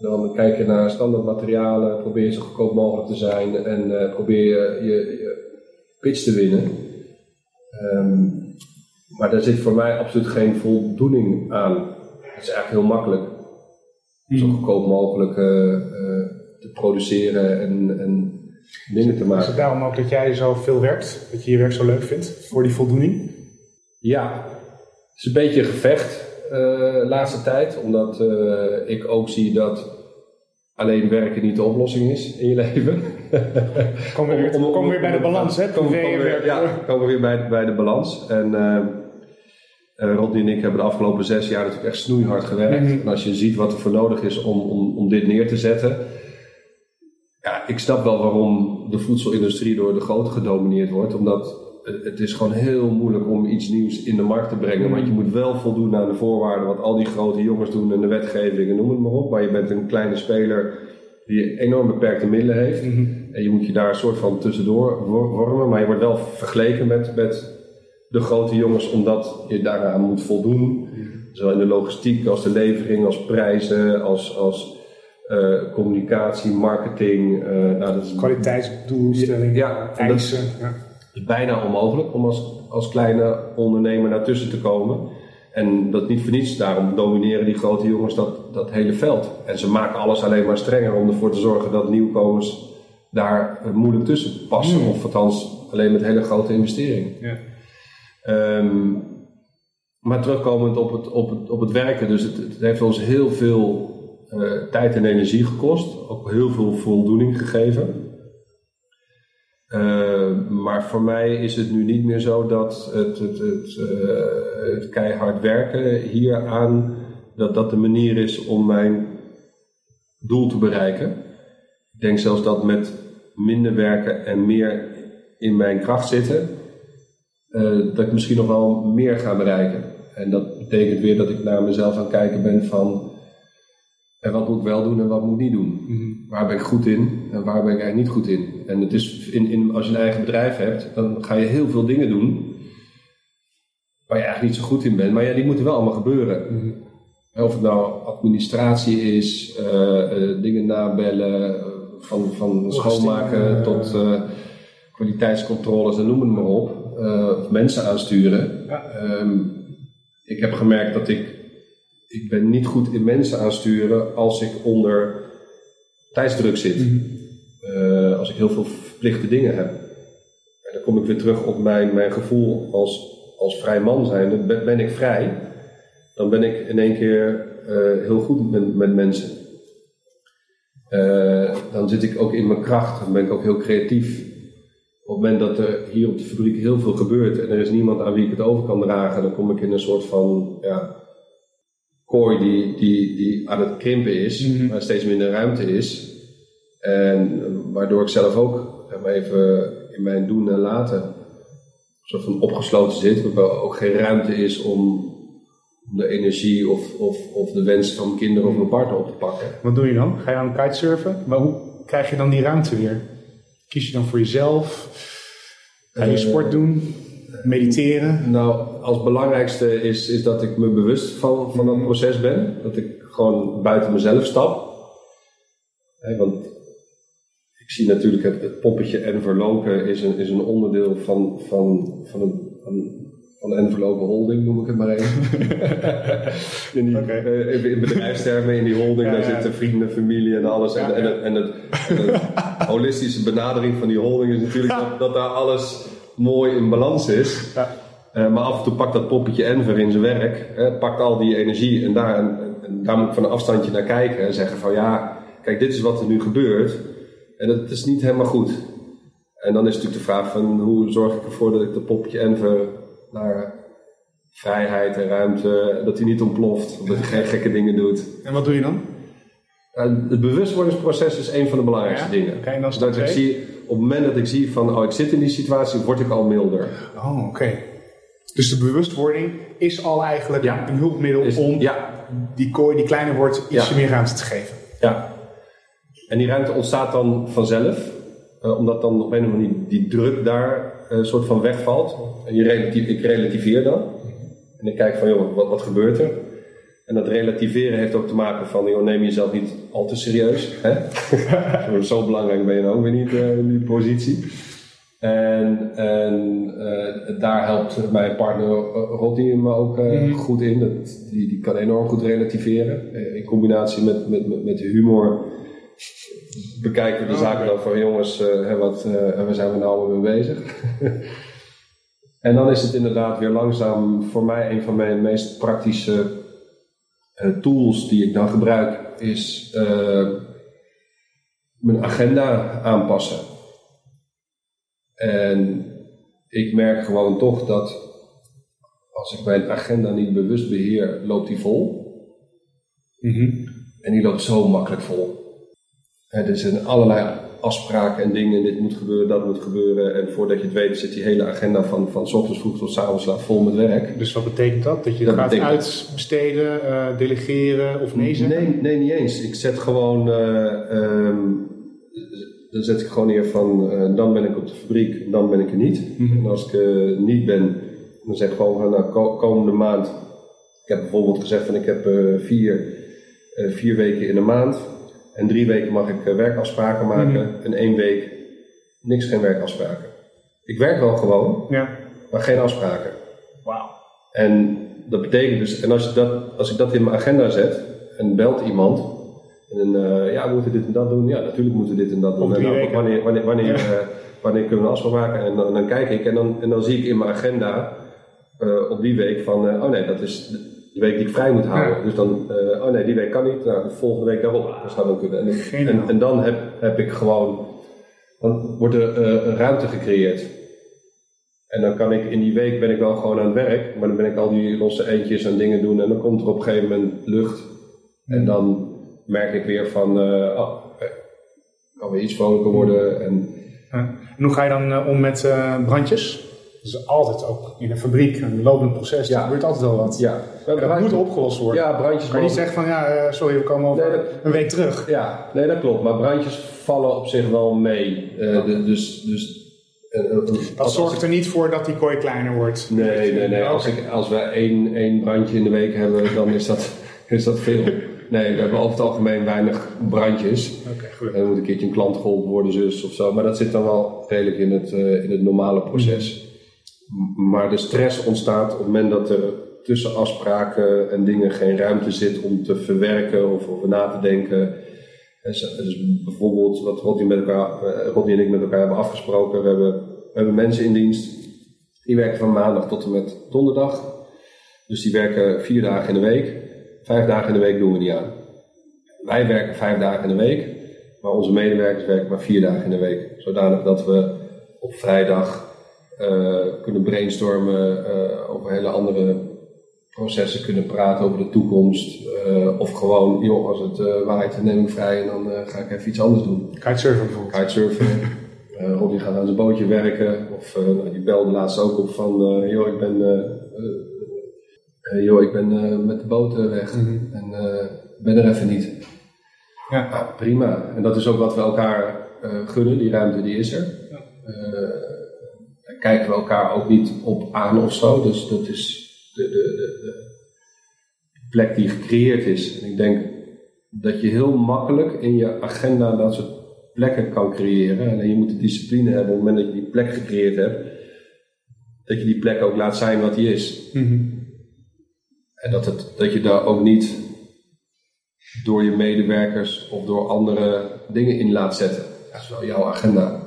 dan kijk je naar standaard materialen, probeer je zo goedkoop mogelijk te zijn en eh, probeer je, je, je pitch te winnen. Ehm, maar daar zit voor mij absoluut geen voldoening aan. Het is eigenlijk heel makkelijk zo goedkoop mogelijk eh, eh, te produceren en, en dingen te Is maken. het daarom ook dat jij zo veel werkt? Dat je je werk zo leuk vindt? Voor die voldoening? Ja, het is een beetje een gevecht eh, de laatste tijd, omdat ik ook zie dat alleen werken niet de oplossing is in je leven. We weer, Om- om- komen we weer bij de balans, hè? Komen, Privé en komen we, werk. ja, komen we weer bij, bij de balans. En eh, Rodney en ik hebben de afgelopen zes jaar natuurlijk echt snoeihard gewerkt. Mhm. En als je ziet wat er voor nodig is om, om, om dit neer te zetten. Ja, ik snap wel waarom de voedselindustrie door de grote gedomineerd wordt. Omdat het, het is gewoon heel moeilijk om iets nieuws in de markt te brengen. Want je moet wel voldoen aan de voorwaarden wat al die grote jongens doen en de wetgeving en noem het maar op. Maar je bent een kleine speler die enorm beperkte middelen heeft. Mhm. En je moet je daar een soort van tussendoor wor- wormen, maar je wordt wel vergeleken met, met de grote jongens omdat je daaraan moet voldoen. Zowel in de logistiek als de levering, als prijzen, als, als eh, communicatie, marketing. eh, nou, dat is Kwaliteitsdoelstellingen, Ja, eisen. Ja. bijna onmogelijk om als, als kleine ondernemer daartussen te komen. En dat niet voor niets, daarom domineren die grote jongens dat, dat hele veld. En ze maken alles alleen maar strenger om ervoor te zorgen dat nieuwkomers daar eh, moeilijk tussen passen. Hmm. Of althans alleen met hele grote investeringen. Ja. Ehm, maar terugkomend op het, op het, op het werken, dus het, heeft ons heel veel eh, tijd en energie gekost, ook heel veel voldoening gegeven. Eh, maar voor mij is het nu niet meer zo dat het, het, het, eh, het keihard werken hieraan, dat dat de manier is om mijn doel te bereiken. Ik denk zelfs dat met minder werken en meer in mijn kracht zitten, dat ik misschien nog wel meer ga bereiken. En dat betekent weer dat ik naar mezelf aan het kijken ben van en wat moet ik wel doen en wat moet ik niet doen. Mhm. Waar ben ik goed in en waar ben ik eigenlijk niet goed in. En het is in, in, als je een eigen bedrijf hebt, dan ga je heel veel dingen doen waar je eigenlijk niet zo goed in bent. Maar ja, die moeten wel allemaal gebeuren. Mhm. Of het nou administratie is, eh, eh, dingen nabellen, eh, van, van schoonmaken eh, tot eh, kwaliteitscontroles en noem het maar op. eh, of mensen aansturen. Ehm, ik heb gemerkt dat ik, ik ben niet goed in mensen aansturen als ik onder tijdsdruk zit. Mhm. Eh, als ik heel veel verplichte dingen heb. En dan kom ik weer terug op mijn, mijn gevoel als, als vrij man zijn. Ben, ben ik vrij, dan ben ik in één keer eh, heel goed met, met mensen. Dan zit ik ook in mijn kracht, dan ben ik ook heel creatief. Op het moment dat er hier op de fabriek heel veel gebeurt en er is niemand aan wie ik het over kan dragen, dan kom ik in een soort van ja, kooi die, die, die aan het krimpen is, Mhm. waar steeds minder ruimte is. En eh, waardoor ik zelf ook even in mijn doen en laten soort van opgesloten zit, waarbij er ook geen ruimte is om de energie of, of, of de wens van kinderen of mijn partner op te pakken. Wat doe je dan? Ga je aan kitesurfen? Maar hoe krijg je dan die ruimte weer? Kies je dan voor jezelf? Ga je Eh, sport doen? Mediteren? Nou, als belangrijkste is, is dat ik me bewust van, van dat proces ben. Dat ik gewoon buiten mezelf stap. Want ik zie natuurlijk het, het poppetje envelopen is een, is een onderdeel van, van, van, een, van, van de envelopen holding, noem ik het maar even. in, die, Oké. eh, in bedrijfstermen, in die holding, Ja, daar ja. zitten vrienden, familie en alles. Ja, en, en, het- en, het, en het holistische benadering van die holding is natuurlijk dat, dat daar alles mooi in balans is. Ja. Eh, maar af en toe pakt dat poppetje Enver in zijn werk, hè, pakt al die energie en daar, en, en daar moet ik van een afstandje naar kijken en zeggen van ja, kijk dit is wat er nu gebeurt en dat is niet helemaal goed. En dan is natuurlijk de vraag van hoe zorg ik ervoor dat ik dat poppetje Enver naar vrijheid en ruimte, dat hij niet ontploft, of dat hij geen gekke dingen doet. En wat doe je dan? Uh, het bewustwordingsproces is een van de belangrijkste Ja? dingen. Stap dat ik zie, op het moment dat ik zie van, oh ik zit in die situatie, word ik al milder. Oh, oké. Dus de bewustwording is al eigenlijk Ja. een hulpmiddel Is- om ja, die kooi die kleiner wordt ietsje meer ruimte te geven. Ja. En die ruimte ontstaat dan vanzelf, eh, omdat dan op een of andere manier die druk daar eh, een soort van wegvalt. En je relatief, ik relativeer dan. En ik kijk van, joh, wat, wat gebeurt er? En dat relativeren heeft ook te maken van, joh, neem jezelf niet al te serieus. Hè? Zo belangrijk ben je nou ook weer niet eh, in die positie. En, en eh, daar helpt mijn partner uh, Rotti me ook eh, Mhm. goed in. Dat, die, die kan enorm goed relativeren. Eh, in combinatie met, met, met, met humor bekijken we de Oh, zaken oké. dan van jongens, hè, wat, eh, waar zijn we nou mee bezig? en dan is het inderdaad weer langzaam voor mij een van mijn meest praktische eh, tools die ik dan gebruik, is mijn agenda aanpassen. En ik merk gewoon toch dat als ik mijn agenda niet bewust beheer, loopt die vol. En die loopt zo makkelijk vol. Er zijn allerlei afspraken en dingen. Dit moet gebeuren, dat moet gebeuren. En voordat je het weet zit die hele agenda van, van s ochtends vroeg tot s avonds laat vol met werk. Dus wat betekent dat? Dat je Dat gaat betekent- uitbesteden, eh, delegeren of nee zeggen? Nee, nee, niet eens. Ik zet gewoon, eh, ehm, dan zet ik gewoon neer van, eh, dan ben ik op de fabriek, dan ben ik er niet. Mhm. En als ik eh, niet ben, dan zeg ik gewoon van, nou, ko- komende maand. Ik heb bijvoorbeeld gezegd van, ik heb vier, vier weken in de maand. En drie weken mag ik eh, werkafspraken maken. En één week niks, geen werkafspraken. Ik werk wel gewoon, Ja. maar geen afspraken. Wauw. En dat betekent dus, en als, je dat, als ik dat in mijn agenda zet en belt iemand, en eh, ja, we moeten dit en dat doen, ja, natuurlijk moeten we dit en dat doen. En dan, wanneer, wanneer, wanneer, Ja. eh, wanneer kunnen we een afspraak maken? En dan, dan kijk ik en dan, en dan zie ik in mijn agenda op die week van, oh nee, dat is de de week die ik vrij moet houden. Ja. Dus dan, eh, oh nee, die week kan niet, nou, de volgende week daarop. Dat zou dan kunnen. En, Geniaal. en, en dan heb, heb ik gewoon, dan wordt er een ruimte gecreëerd. En dan kan ik in die week ben ik wel gewoon aan het werk, maar dan ben ik al die losse eentjes en dingen doen en dan komt er op een gegeven moment lucht. En dan merk ik weer van, oh, eh, kan weer iets vrolijker worden. En, Ja. En hoe ga je dan om met brandjes? Is altijd ook in een fabriek, een lopend proces, Ja. er gebeurt altijd wel wat. ja, En dat moet opgelost worden. Ja, brandjes je niet zeggen van ja, eh, sorry, we komen over Nee, dat- een week terug. Ja, nee, dat klopt. Maar brandjes vallen op zich wel mee. Eh, de- dus, dus, eh, Dat als- zorgt er niet voor dat die kooi kleiner wordt. Nee, nee, nee. Als, Oké. ik, als we één, één brandje in de week hebben, dan is dat, is dat veel. Nee, we hebben over het algemeen weinig brandjes. Oké, goed. En dan moet een keertje een klant geholpen worden, zus of zo. Maar dat zit dan wel redelijk in het, in het normale proces. Maar de stress ontstaat op het moment dat er tussen afspraken en dingen geen ruimte zit om te verwerken of over na te denken. En zo- Dus bijvoorbeeld wat Rodney, met elkaar, eh, Rodney en ik met elkaar hebben afgesproken. We hebben, we hebben mensen in dienst. Die werken van maandag tot en met donderdag. Dus die werken vier dagen in de week. Vijf dagen in de week doen we niet aan. Wij werken vijf dagen in de week. Maar onze medewerkers werken maar vier dagen in de week. Zodanig dat we op vrijdag eh, kunnen brainstormen eh, over hele andere processen, kunnen praten over de toekomst. eh, of gewoon, joh, als het waait, dan neem ik vrij en dan ga ik even iets anders doen. Kitesurfen bijvoorbeeld. Kitesurfen. eh Rodney gaat aan zijn bootje werken. Of nou, die belde laatst ook op van, joh, ik ben, joh, ik ben met de boot weg. En eh, ben er even niet. Ja. Ja, prima. En dat is ook wat we elkaar gunnen, die ruimte die is er. Daar kijken we elkaar ook niet op aan of zo. Dus dat is de, de, de, de plek die gecreëerd is. En ik denk dat je heel makkelijk in je agenda dat soort plekken kan creëren. En je moet de discipline hebben op het moment dat je die plek gecreëerd hebt. Dat je die plek ook laat zijn wat die is. Mhm. En dat, het, dat je daar ook niet door je medewerkers of door andere dingen in laat zetten. Dat is wel jouw agenda.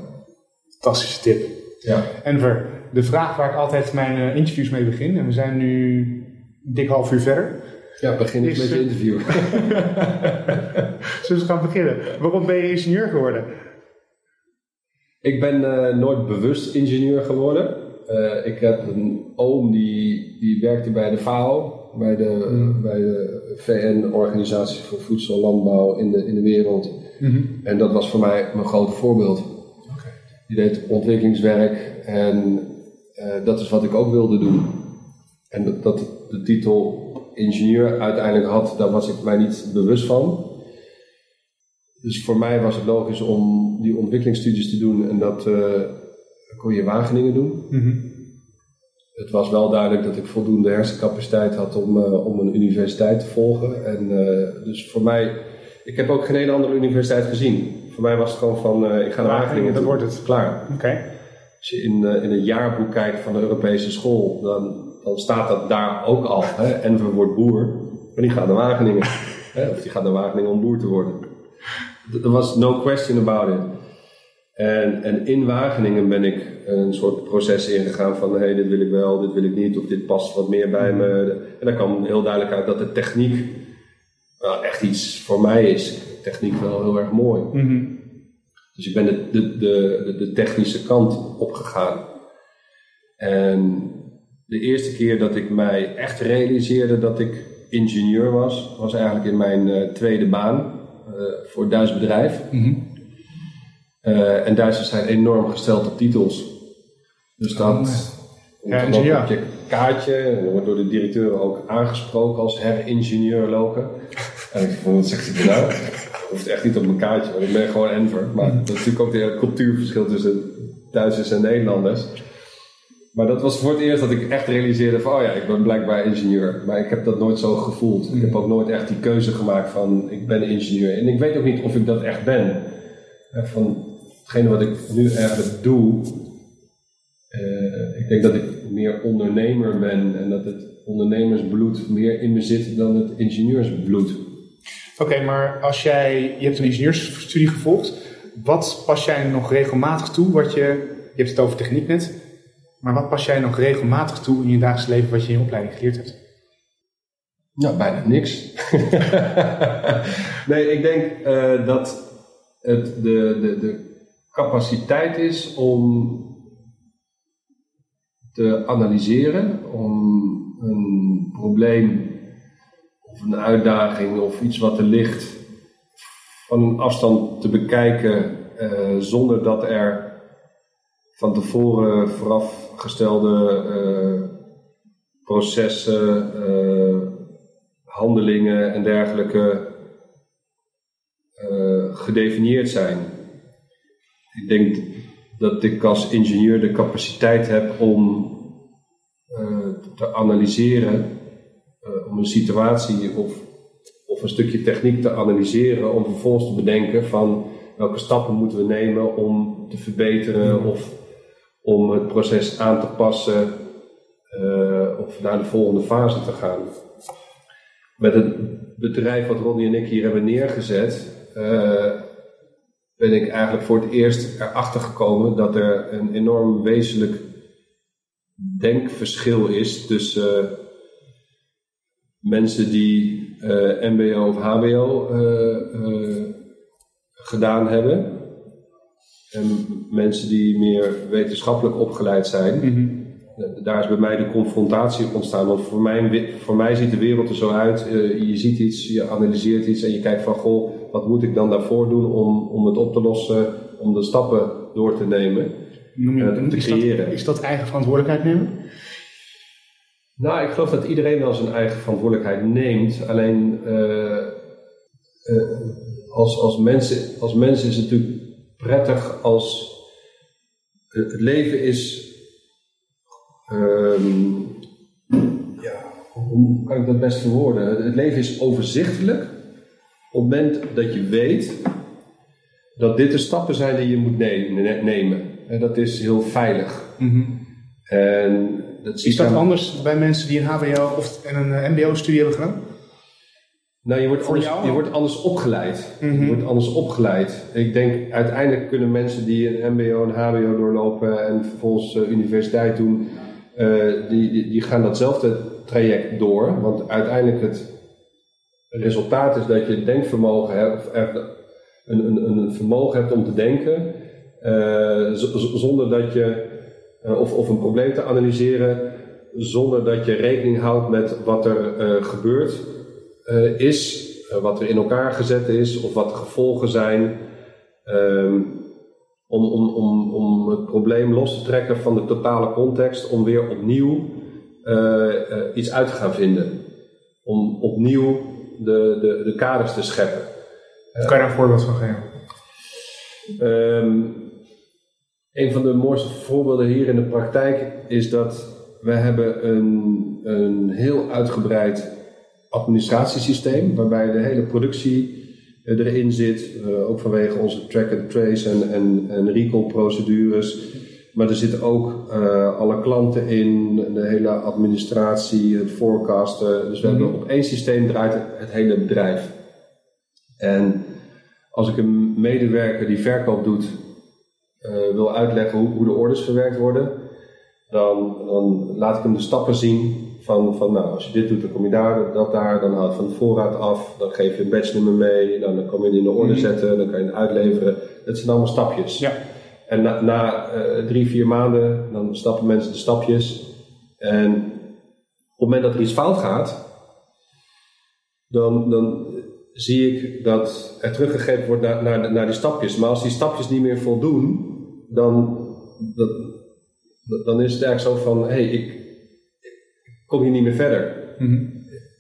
Fantastische tip. Ja. Enver, de vraag waar ik altijd mijn eh, interviews mee begin, en we zijn nu een dik half uur verder. Ja, begin eens Is, met je eh, interview. Zullen we gaan beginnen? Waarom ben je ingenieur geworden? Ik ben eh, nooit bewust ingenieur geworden. ik heb een oom die, die werkte bij de FAO, bij de, Mm. bij de VN-organisatie voor Voedsel en Landbouw in de, in de wereld. Mhm. En dat was voor mij mijn grote voorbeeld. Die deed ontwikkelingswerk en eh, dat is wat ik ook wilde doen. En dat, dat de titel ingenieur uiteindelijk had, daar was ik mij niet bewust van. Dus voor mij was het logisch om die ontwikkelingsstudies te doen en dat eh, kon je in Wageningen doen. Mhm. Het was wel duidelijk dat ik voldoende hersencapaciteit had om, eh, om een universiteit te volgen. En dus voor mij, ik heb ook geen ene andere universiteit gezien. Voor mij was het gewoon van, eh, ik ga naar Wageningen, dat wordt het. Klaar. Oké. Als je in, eh, in het jaarboek kijkt van de Europese school, dan, dan staat dat daar ook al. Hè? Enver wordt boer, maar die gaat naar Wageningen. hè? Of die gaat naar Wageningen om boer te worden. Er was no question about it. En, en in Wageningen ben ik een soort proces ingegaan van hé, hey, dit wil ik wel, dit wil ik niet, of dit past wat meer bij me. En daar kwam heel duidelijk uit dat de techniek echt iets voor mij is. Techniek wel heel erg mooi. Mhm. Dus ik ben de, de, de, de- technische kant opgegaan. En de eerste keer dat ik mij echt realiseerde dat ik ingenieur was, was eigenlijk in mijn eh, tweede baan eh, voor een Duits bedrijf. Mhm. Eh, en Duitsers zijn enorm gesteld op titels. Dus dat Oh, komt Ja, ook op je kaartje. En dan wordt door de directeur ook aangesproken als her-ingenieur loken. En ik vond, wat zegt hij nou? Dat hoeft echt niet op mijn kaartje, want ik ben gewoon Enver. Maar dat is natuurlijk ook het cultuurverschil tussen Duitsers en Nederlanders. Maar dat was voor het eerst dat ik echt realiseerde van, oh ja, ik ben blijkbaar ingenieur. Maar ik heb dat nooit zo gevoeld. Ik heb ook nooit echt die keuze gemaakt van, ik ben ingenieur. En ik weet ook niet of ik dat echt ben. Eh, Van hetgene wat ik nu eigenlijk doe, eh, ik denk dat ik meer ondernemer ben en dat het ondernemersbloed meer in me zit dan het ingenieursbloed. Oké, maar als jij, je hebt een ingenieursstudie gevolgd, wat pas jij nog regelmatig toe? Wat je, je hebt het over techniek net, maar wat pas jij nog regelmatig toe in je dagelijks leven wat je in je opleiding geleerd hebt? Nou, bijna niks. nee, ik denk eh, dat het de, de, de capaciteit is om te analyseren, om een probleem of een uitdaging of iets wat er ligt van een afstand te bekijken eh, zonder dat er van tevoren voorafgestelde eh, processen, eh, handelingen en dergelijke gedefinieerd zijn. Ik denk dat ik als ingenieur de capaciteit heb om te analyseren, eh, om een situatie of, of een stukje techniek te analyseren, om vervolgens te bedenken van welke stappen moeten we nemen om te verbeteren of om het proces aan te passen eh, of naar de volgende fase te gaan. Met het bedrijf wat Ronnie en ik hier hebben neergezet, eh, ben ik eigenlijk voor het eerst erachter gekomen dat er een enorm wezenlijk denkverschil is tussen mensen die eh, MBO of HBO eh, eh, gedaan hebben en mensen die meer wetenschappelijk opgeleid zijn. Eh, Daar is bij mij de confrontatie ontstaan. Want voor mij, voor mij ziet de wereld er zo uit. je ziet iets, je analyseert iets en je kijkt van goh, wat moet ik dan daarvoor doen om, om het op te lossen, om de stappen door te nemen. Noem je, te is, dat, creëren. is dat eigen verantwoordelijkheid nemen? Nou, ik geloof dat iedereen wel zijn eigen verantwoordelijkheid neemt. Alleen eh, eh, als, als, mensen, als mensen is het natuurlijk prettig als het het leven is. ehm, ja, hoe kan ik dat best verwoorden? Het- leven is overzichtelijk op het moment dat je weet dat dit de stappen zijn die je moet ne- ne- nemen. En dat is heel veilig. En dat Is dat anders bij mensen die een HBO of en een eh, MBO-studie hebben gedaan? Nou, je wordt, anders, je wordt anders opgeleid. Mhm. Je wordt anders opgeleid. Ik denk, uiteindelijk kunnen mensen die een MBO en HBO doorlopen en vervolgens eh, universiteit doen, eh, die, die, die gaan datzelfde traject door. Want uiteindelijk het resultaat is dat je denkvermogen hebt, of een, een, een vermogen hebt om te denken, zonder dat je of, of een probleem te analyseren zonder dat je rekening houdt met wat er uh, gebeurd uh, is, wat er in elkaar gezet is of wat de gevolgen zijn. Um, om, om, om, om het probleem los te trekken van de totale context, om weer opnieuw iets uit te gaan vinden. Om opnieuw de, de, de kaders te scheppen. kan je daar een voorbeeld van geven? Um, een van de mooiste voorbeelden hier in de praktijk is dat we hebben een, een heel uitgebreid administratiesysteem waarbij de hele productie eh, erin zit, uh, ook vanwege onze track and trace en, en, en recall procedures. Maar er zitten ook uh, alle klanten in, de hele administratie, het forecasten. Dus we hebben mhm. op één systeem draait het hele bedrijf. En als ik een medewerker die verkoop doet wil uitleggen hoe, hoe, de orders verwerkt worden, dan, dan laat ik hem de stappen zien van, van nou, als je dit doet, dan kom je daar, dat daar, dan haal je van de voorraad af, dan geef je een batchnummer mee, dan, dan kom je het in de orde mhm. zetten, dan kan je het uitleveren. Dat zijn allemaal stapjes. Ja. En na, na uh, drie, vier maanden, dan stappen mensen de stapjes. En op het moment dat er iets fout gaat, dan, dan zie ik dat er teruggegrepen wordt naar, naar, naar die stapjes. Maar als die stapjes niet meer voldoen, dan, dat, dan is het eigenlijk zo van, hé, hey, ik, ik, kom hier niet meer verder. Mhm.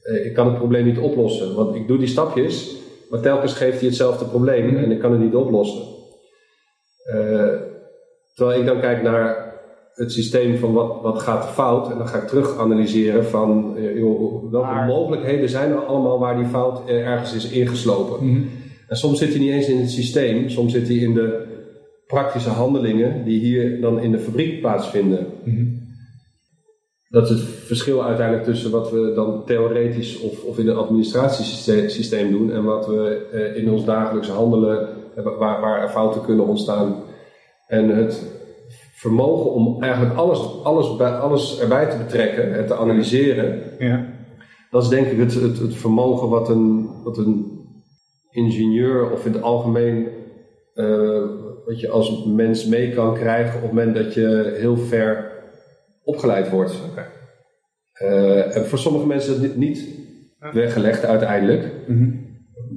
Eh, ik kan het probleem niet oplossen, want ik doe die stapjes, maar telkens geeft hij hetzelfde probleem mhm. en ik kan het niet oplossen. Uh, terwijl ik dan kijk naar het systeem van wat, wat gaat fout en dan ga ik terug analyseren van uh, joh, welke mogelijkheden zijn er allemaal waar die fout ergens is ingeslopen. Mhm. En soms zit hij niet eens in het systeem, soms zit hij in de praktische handelingen die hier dan in de fabriek plaatsvinden. Dat is het verschil uiteindelijk tussen wat we dan theoretisch of, of in het administratiesysteem doen en wat we eh, in ons dagelijkse handelen, waar, waar fouten kunnen ontstaan. En het vermogen om eigenlijk alles, alles, bij, alles erbij te betrekken en te analyseren, ja. dat is denk ik het, het, het vermogen wat een, wat een ingenieur of in het algemeen uh, wat je als mens mee kan krijgen op het moment dat je heel ver opgeleid wordt. Uh, en voor sommige mensen is het niet weggelegd uiteindelijk. Mhm.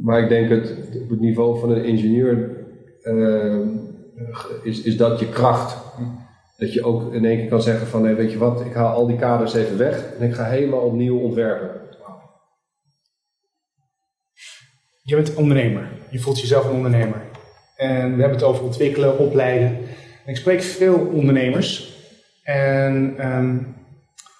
Maar ik denk het op het niveau van een ingenieur uh, is, is dat je kracht. Dat je ook in één keer kan zeggen van, hey, weet je wat, ik haal al die kaders even weg en ik ga helemaal opnieuw ontwerpen. Je bent ondernemer. Je voelt jezelf een ondernemer. En we hebben het over ontwikkelen, opleiden. En ik spreek veel ondernemers. En um,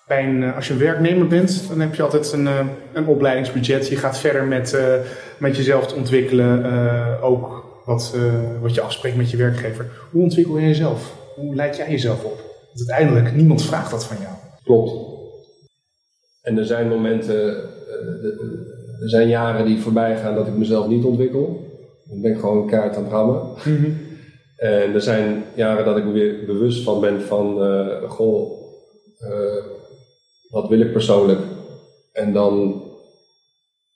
bij een, eh, als je werknemer bent, dan heb je altijd een, eh, een opleidingsbudget. Je gaat verder met, uh, met jezelf te ontwikkelen. Ook wat, wat je afspreekt met je werkgever. Hoe ontwikkel je jezelf? Hoe leid jij jezelf op? Want uiteindelijk, niemand vraagt dat van jou. Klopt. En er zijn momenten, er zijn jaren die voorbij gaan dat ik mezelf niet ontwikkel. Dan ben ik gewoon kaart aan het rammen. Mhm. En er zijn jaren dat ik me weer bewust van ben van, uh, goh, uh, wat wil ik persoonlijk? En dan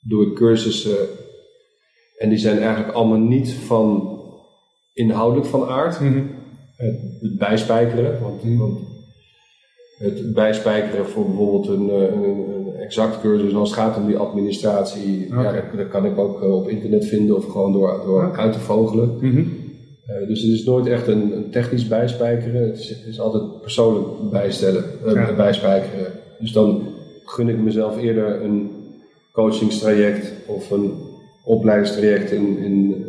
doe ik cursussen en die zijn eigenlijk allemaal niet van inhoudelijk van aard. Mhm. het, bijspijkeren, want, mhm. want, het bijspijkeren voor bijvoorbeeld een, eh, een, een, exact cursus als het gaat om die administratie, ja, dat, kan ik ook op internet vinden of gewoon door, door uit te vogelen. Mm uh, dus het is nooit echt een, een technisch bijspijkeren, het is, het is, altijd persoonlijk bijstellen, uh, bijspijkeren. Dus dan gun ik mezelf eerder een coachingstraject of een opleidingstraject in, in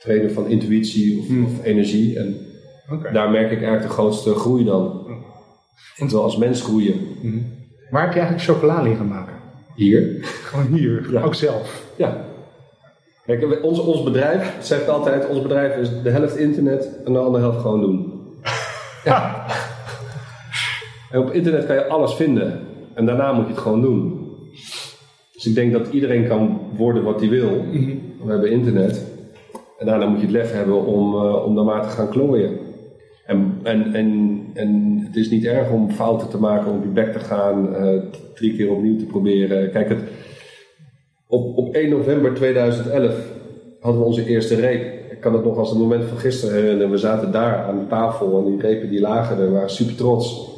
trainen van intuïtie of, hmm. of energie. En okay. daar merk ik eigenlijk de grootste groei dan. En terwijl als mens groeien. Hmm. Waar heb je eigenlijk chocola liggen maken? Hier. Gewoon hier, ja. ook zelf? Ja. Kijk, ons, ons bedrijf zegt altijd, ons bedrijf is de helft internet en de andere helft gewoon doen. Ja. en op internet kan je alles vinden en daarna moet je het gewoon doen. Dus ik denk dat iedereen kan worden wat hij wil. Mhm. We hebben internet. En daarna moet je het lef hebben om, uh, om daar maar te gaan klooien. En, en, en, en het is niet erg om fouten te maken, om op je bek te gaan, uh, drie keer opnieuw te proberen. Kijk, het, op, op 1 november 2011 hadden we onze eerste reep. kan het nog als het moment van gisteren herinneren. We zaten daar aan de tafel en die repen die lagen er, waren super trots.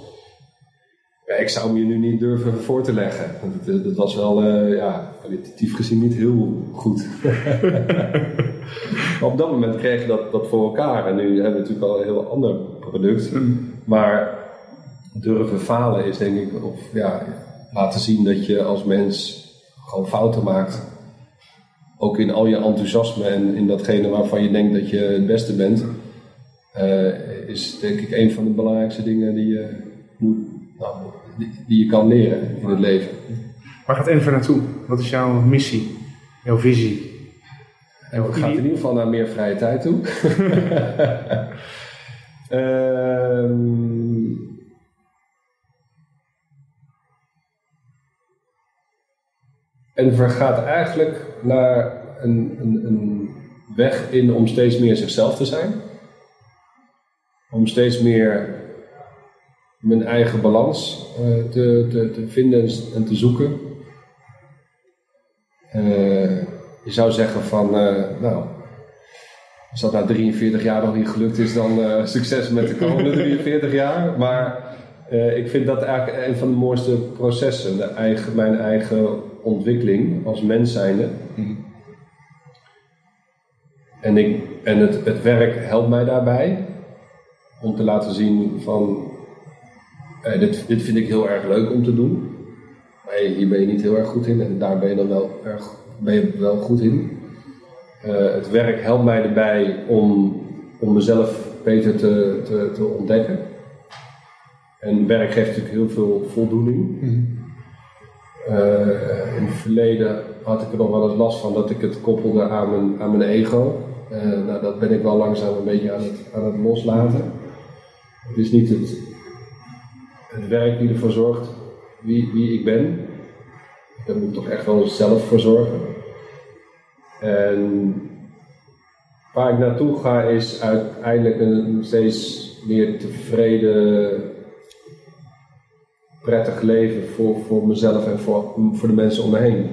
Ik zou hem je nu niet durven voor te leggen. Het, het was wel, eh, ja, kwalitatief gezien niet heel goed. maar op dat moment kreeg je dat, dat voor elkaar. En nu hebben we natuurlijk al een heel ander product. Maar durven falen is denk ik, of ja, laten zien dat je als mens gewoon fouten maakt. Ook in al je enthousiasme en in datgene waarvan je denkt dat je het beste bent. eh, is denk ik een van de belangrijkste dingen die je, moet, nou, die, die je kan leren in het leven. Waar gaat Enver naartoe? Wat is jouw missie? Jouw visie? En gaat in ieder geval naar meer vrije tijd toe. Ehm, en vergaat eigenlijk naar een, een, een weg in om steeds meer zichzelf te zijn. Om steeds meer mijn eigen balans eh, te, te, te vinden en, en te zoeken. Eh, je zou zeggen van, eh, nou, als dat na 43 jaar nog niet gelukt is, dan eh, succes met de komende 43 jaar. Maar eh, ik vind dat eigenlijk een van de mooiste processen, de eigen, mijn eigen ontwikkeling als mens zijnde. En, ik, en het, het werk helpt mij daarbij om te laten zien van, eh, dit, dit vind ik heel erg leuk om te doen. Maar hier ben je niet heel erg goed in en daar ben je dan wel, erg, ben je wel goed in. Eh, het werk helpt mij erbij om, om mezelf beter te, te, te ontdekken. En werk geeft natuurlijk heel veel voldoening. Eh, in het verleden had ik er nog wel eens last van dat ik het koppelde aan mijn, aan mijn ego. Eh, nou, dat ben ik wel langzaam een beetje aan het, aan het loslaten. Het is niet het, het werk die ervoor zorgt wie, wie ik ben. Daar moet ik toch echt wel zelf voor zorgen. En waar ik naartoe ga is uiteindelijk een steeds meer tevreden, prettig leven voor, voor mezelf en voor, voor de mensen om me heen.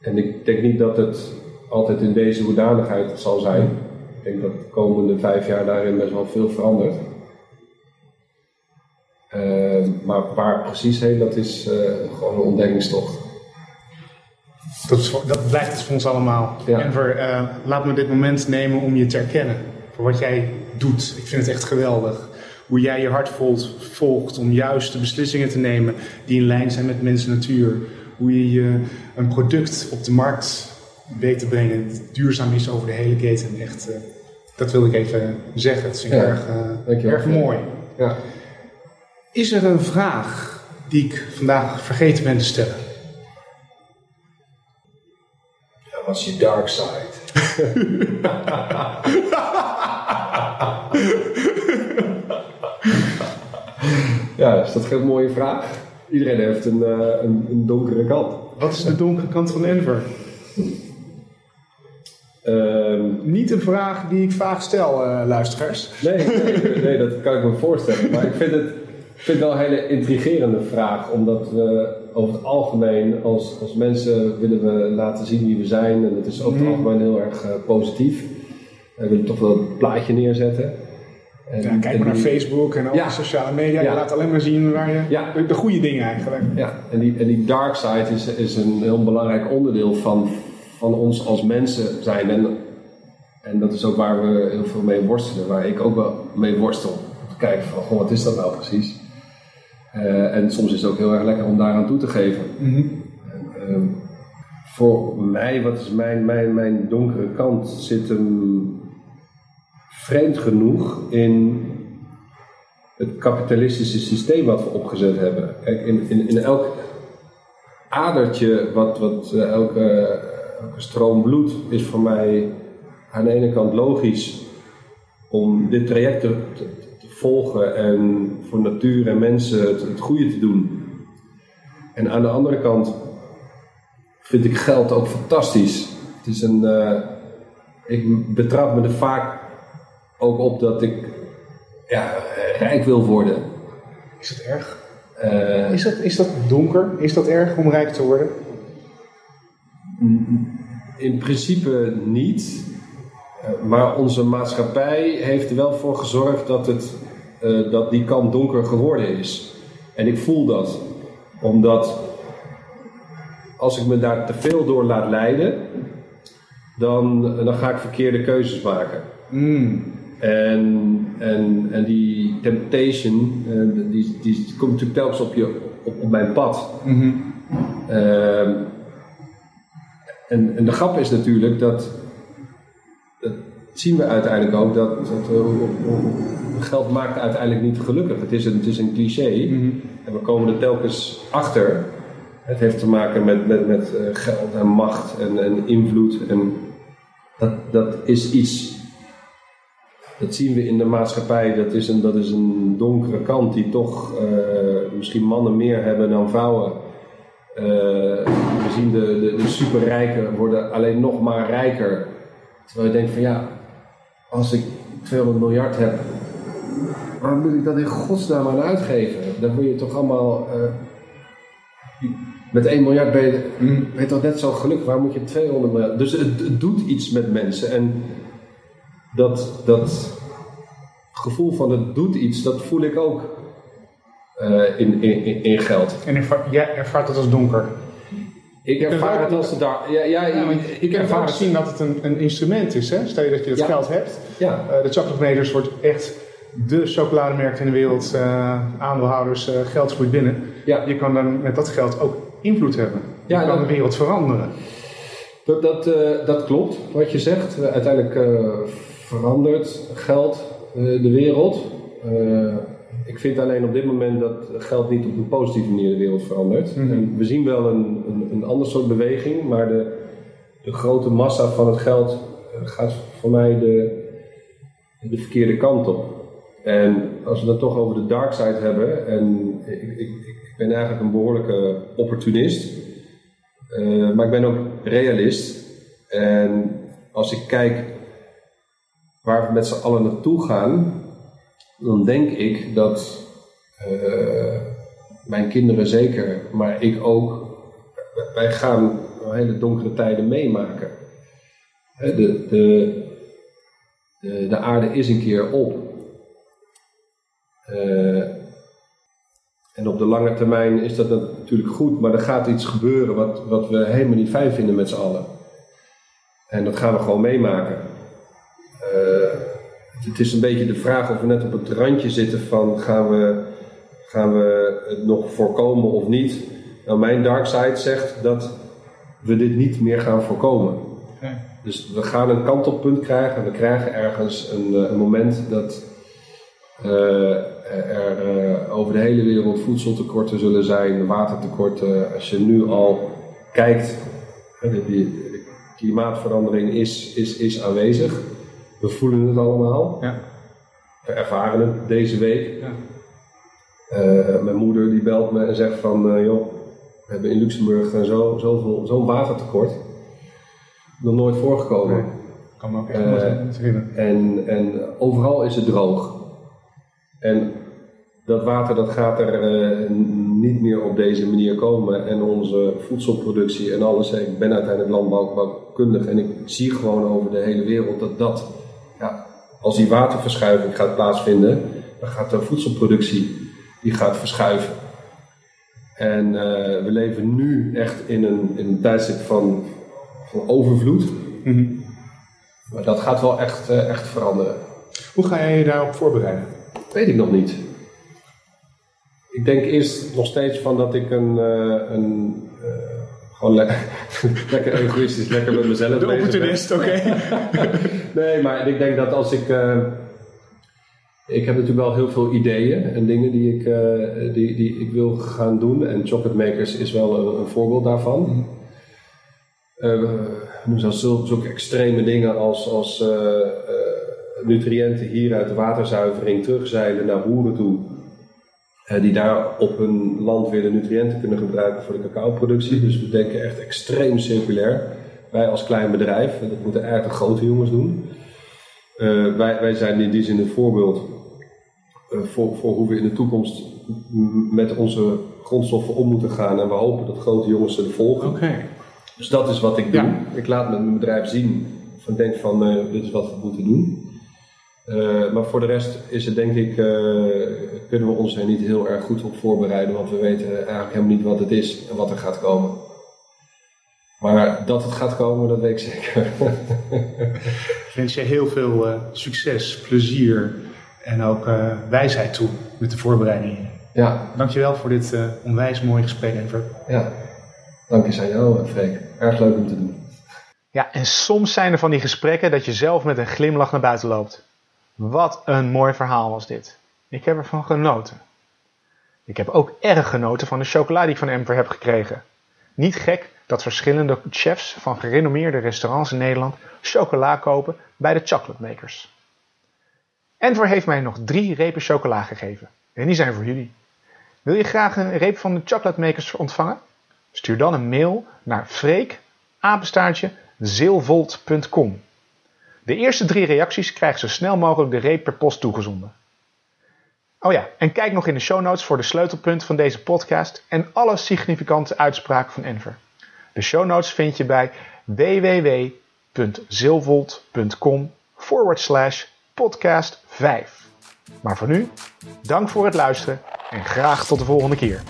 En ik denk niet dat het altijd in deze hoedanigheid zal zijn. Ik denk dat de komende vijf jaar daarin best wel veel verandert. Eh, maar waar precies heen, dat is eh, gewoon een ontdekkingstocht. Dat, is dat blijft het voor ons allemaal. Ja. Enver, eh, laat me dit moment nemen om je te erkennen. Voor wat jij doet. Ik vind het echt geweldig. Hoe jij je hart volgt, volgt om juiste beslissingen te nemen die in lijn zijn met mens en natuur. Hoe je je een product op de markt weet te brengen dat duurzaam is over de hele keten. Echt, eh, dat wil ik even zeggen. Dat vind ik Ja, erg, eh, erg mooi. Ja. Is er een vraag die ik vandaag vergeten ben te stellen? Is je dark side? ja, is dat geen mooie vraag? Iedereen heeft een, eh, een, een donkere kant. Wat is de donkere kant van Enver? Ehm, Niet een vraag die ik vaak stel, eh, luisteraars. nee, nee, nee, dat kan ik me voorstellen. Maar ik vind het, ik vind het wel een hele intrigerende vraag. Omdat we over het algemeen als, als mensen willen we laten zien wie we zijn. En het is over het Mhm. algemeen heel erg eh, positief. We willen toch wel een plaatje neerzetten. En, Ja, kijk maar naar die- Facebook en alle Ja. sociale media. Ja. Je laat alleen maar zien waar je, Ja. de, de goede dingen eigenlijk. Ja, en die, en die dark side is, is een heel belangrijk onderdeel van, van ons als mensen zijn. En, en dat is ook waar we heel veel mee worstelen, waar ik ook wel mee worstel. Om te kijken van, goh, wat is dat nou precies? Eh, en soms is het ook heel erg lekker om daaraan toe te geven. En, ehm, voor mij, wat is mijn, mijn, mijn donkere kant, zit hem vreemd genoeg in het kapitalistische systeem wat we opgezet hebben. Kijk, in, in, in elk adertje, wat, wat eh, elke, elke stroom bloed, is voor mij aan de ene kant logisch om dit traject te volgen en voor natuur en mensen het, het goede te doen. En aan de andere kant vind ik geld ook fantastisch. Het is een, eh, ik betrap me er vaak ook op dat ik ja, rijk wil worden. Is dat erg? Eh, Is dat, is dat donker? Is dat erg om rijk te worden? in principe niet. Eh, maar onze maatschappij heeft er wel voor gezorgd dat, het, eh, dat die kant donker geworden is. En ik voel dat. Omdat als ik me daar te veel door laat leiden, dan, dan ga ik verkeerde keuzes maken. Mm. En, en, en die temptation, eh, die, die komt natuurlijk telkens op, je, op, op mijn pad. Mhm. Ehm, en, en de grap is natuurlijk dat, dat zien we uiteindelijk ook, dat, dat eh, geld maakt uiteindelijk niet gelukkig. Het is een, het is een cliché Mhm. en we komen er telkens achter. Het heeft te maken met, met, met eh, geld en macht en, en invloed. En dat, dat is iets, dat zien we in de maatschappij, dat is een, dat is een donkere kant die toch eh, misschien mannen meer hebben dan vrouwen. We zien de, de, de superrijken worden alleen nog maar rijker. Terwijl je denkt van ja, als ik 200 miljard heb, waarom moet ik dat in godsnaam aan uitgeven? Dan word je toch allemaal... eh, met 1 miljard ben je, ben je toch net zo gelukkig, waar moet je 200 miljard? Dus het, het doet iets met mensen. En dat, dat gevoel van het doet iets, dat voel ik ook eh, in, in, in geld. En jij ervaart dat als donker. Ik ervaar het als de dag. Ja, ja, ik, ervaar het. zien dat het een, een instrument is. Hè? Stel je dat je het Ja. geld hebt. Ja, Eh, de Chocolate Makers wordt echt de chocolademerk in de wereld. eh, aandeelhouders, eh, geld groeit binnen. ja. Je kan dan met dat geld ook invloed hebben. Je Ja, kan dat- de wereld veranderen. Dat, dat, dat klopt, wat je zegt. Uiteindelijk verandert geld de wereld. Ik vind alleen op dit moment dat geld niet op een positieve manier de wereld verandert. Mhm. En we zien wel een, een, een ander soort beweging, maar de, de grote massa van het geld eh, gaat voor mij de, de verkeerde kant op. En als we het dan toch over de dark side hebben, en ik, ik, ik ben eigenlijk een behoorlijke opportunist. Eh, maar ik ben ook realist. En als ik kijk waar we met z'n allen naartoe gaan, dan denk ik dat eh, mijn kinderen zeker, maar ik ook, wij gaan hele donkere tijden meemaken. De, de, de, de aarde is een keer op. Eh, en op de lange termijn is dat natuurlijk goed, maar er gaat iets gebeuren wat, wat we helemaal niet fijn vinden met z'n allen. En dat gaan we gewoon meemaken. Eh, het is een beetje de vraag of we net op het randje zitten van gaan we, gaan we het nog voorkomen of niet. Nou, mijn dark side zegt dat we dit niet meer gaan voorkomen. Dus we gaan een kantelpunt krijgen. We krijgen ergens een, eh, een moment dat eh, er eh, over de hele wereld voedseltekorten zullen zijn, watertekorten. Als je nu al kijkt, klimaatverandering is, is, is aanwezig. We voelen het allemaal. Ja. We ervaren het deze week. Ja. Eh, mijn moeder die belt me en zegt van, eh, joh, we hebben in Luxemburg eh, zo, zoveel, zo'n watertekort. Nog nooit voorgekomen. Nee. Kan me ook echt herinneren. En, en overal is het droog. En dat water dat gaat er niet meer op deze manier komen. En onze voedselproductie en alles. Ik ben uiteindelijk landbouwkundig en ik zie gewoon over de hele wereld dat dat, als die waterverschuiving gaat plaatsvinden, dan gaat de voedselproductie die gaat verschuiven. En eh, we leven nu echt in een, in een tijdstip van, van overvloed. Mhm. Maar dat gaat wel echt, eh, echt veranderen. Hoe ga jij je daarop voorbereiden? Weet ik nog niet. Ik denk eerst nog steeds van dat ik een, eh, een gewoon lekker, lekker egoïstisch, lekker met mezelf De opportunist, oké. Nee, maar ik denk dat als ik. eh, ik heb natuurlijk wel heel veel ideeën en dingen die ik, eh, die, die ik wil gaan doen. En Chocolate Makers is wel een, een voorbeeld daarvan. Eh, nu zijn zulke, zulke extreme dingen als, als nutriënten hier uit de waterzuivering terugzeilen naar boeren toe. Eh, die daar op hun land weer de nutriënten kunnen gebruiken voor de cacaoproductie. Dus we denken echt extreem circulair. Wij als klein bedrijf, en dat moeten eigenlijk de grote jongens doen. Eh, wij, wij zijn in die zin een voorbeeld eh, voor, voor hoe we in de toekomst met onze grondstoffen om moeten gaan. En we hopen dat grote jongens ze volgen. Oké. Dus dat is wat ik doe. Ja. Ik laat met mijn bedrijf zien van denkt van uh, dit is wat we moeten doen. Uh, maar voor de rest is het denk ik, uh, kunnen we ons er niet heel erg goed op voorbereiden, want we weten eigenlijk helemaal niet wat het is en wat er gaat komen. Maar dat het gaat komen, dat weet ik zeker. ik wens je heel veel uh, succes, plezier en ook wijsheid toe met de voorbereidingen. Ja. Dankjewel voor dit onwijs mooie gesprek, Enver. Ja, dank je aan jou, Freek. Erg leuk om te doen. Ja, en soms zijn er van die gesprekken dat je zelf met een glimlach naar buiten loopt. Wat een mooi verhaal was dit. Ik heb ervan genoten. Ik heb ook erg genoten van de chocola die ik van Emper heb gekregen. Niet gek dat verschillende chefs van gerenommeerde restaurants in Nederland chocola kopen bij de chocolate makers. Enver heeft mij nog drie repen chocola gegeven. En die zijn voor jullie. Wil je graag een reep van de chocolate makers ontvangen? Stuur dan een mail naar freek. De eerste drie reacties krijgen zo snel mogelijk de reep per post toegezonden. Oh ja, en kijk nog in de show notes voor de sleutelpunt van deze podcast en alle significante uitspraken van Enver. De show notes vind je bij www.zilvolt.com forward slash podcast 5. Maar voor nu, dank voor het luisteren en graag tot de volgende keer.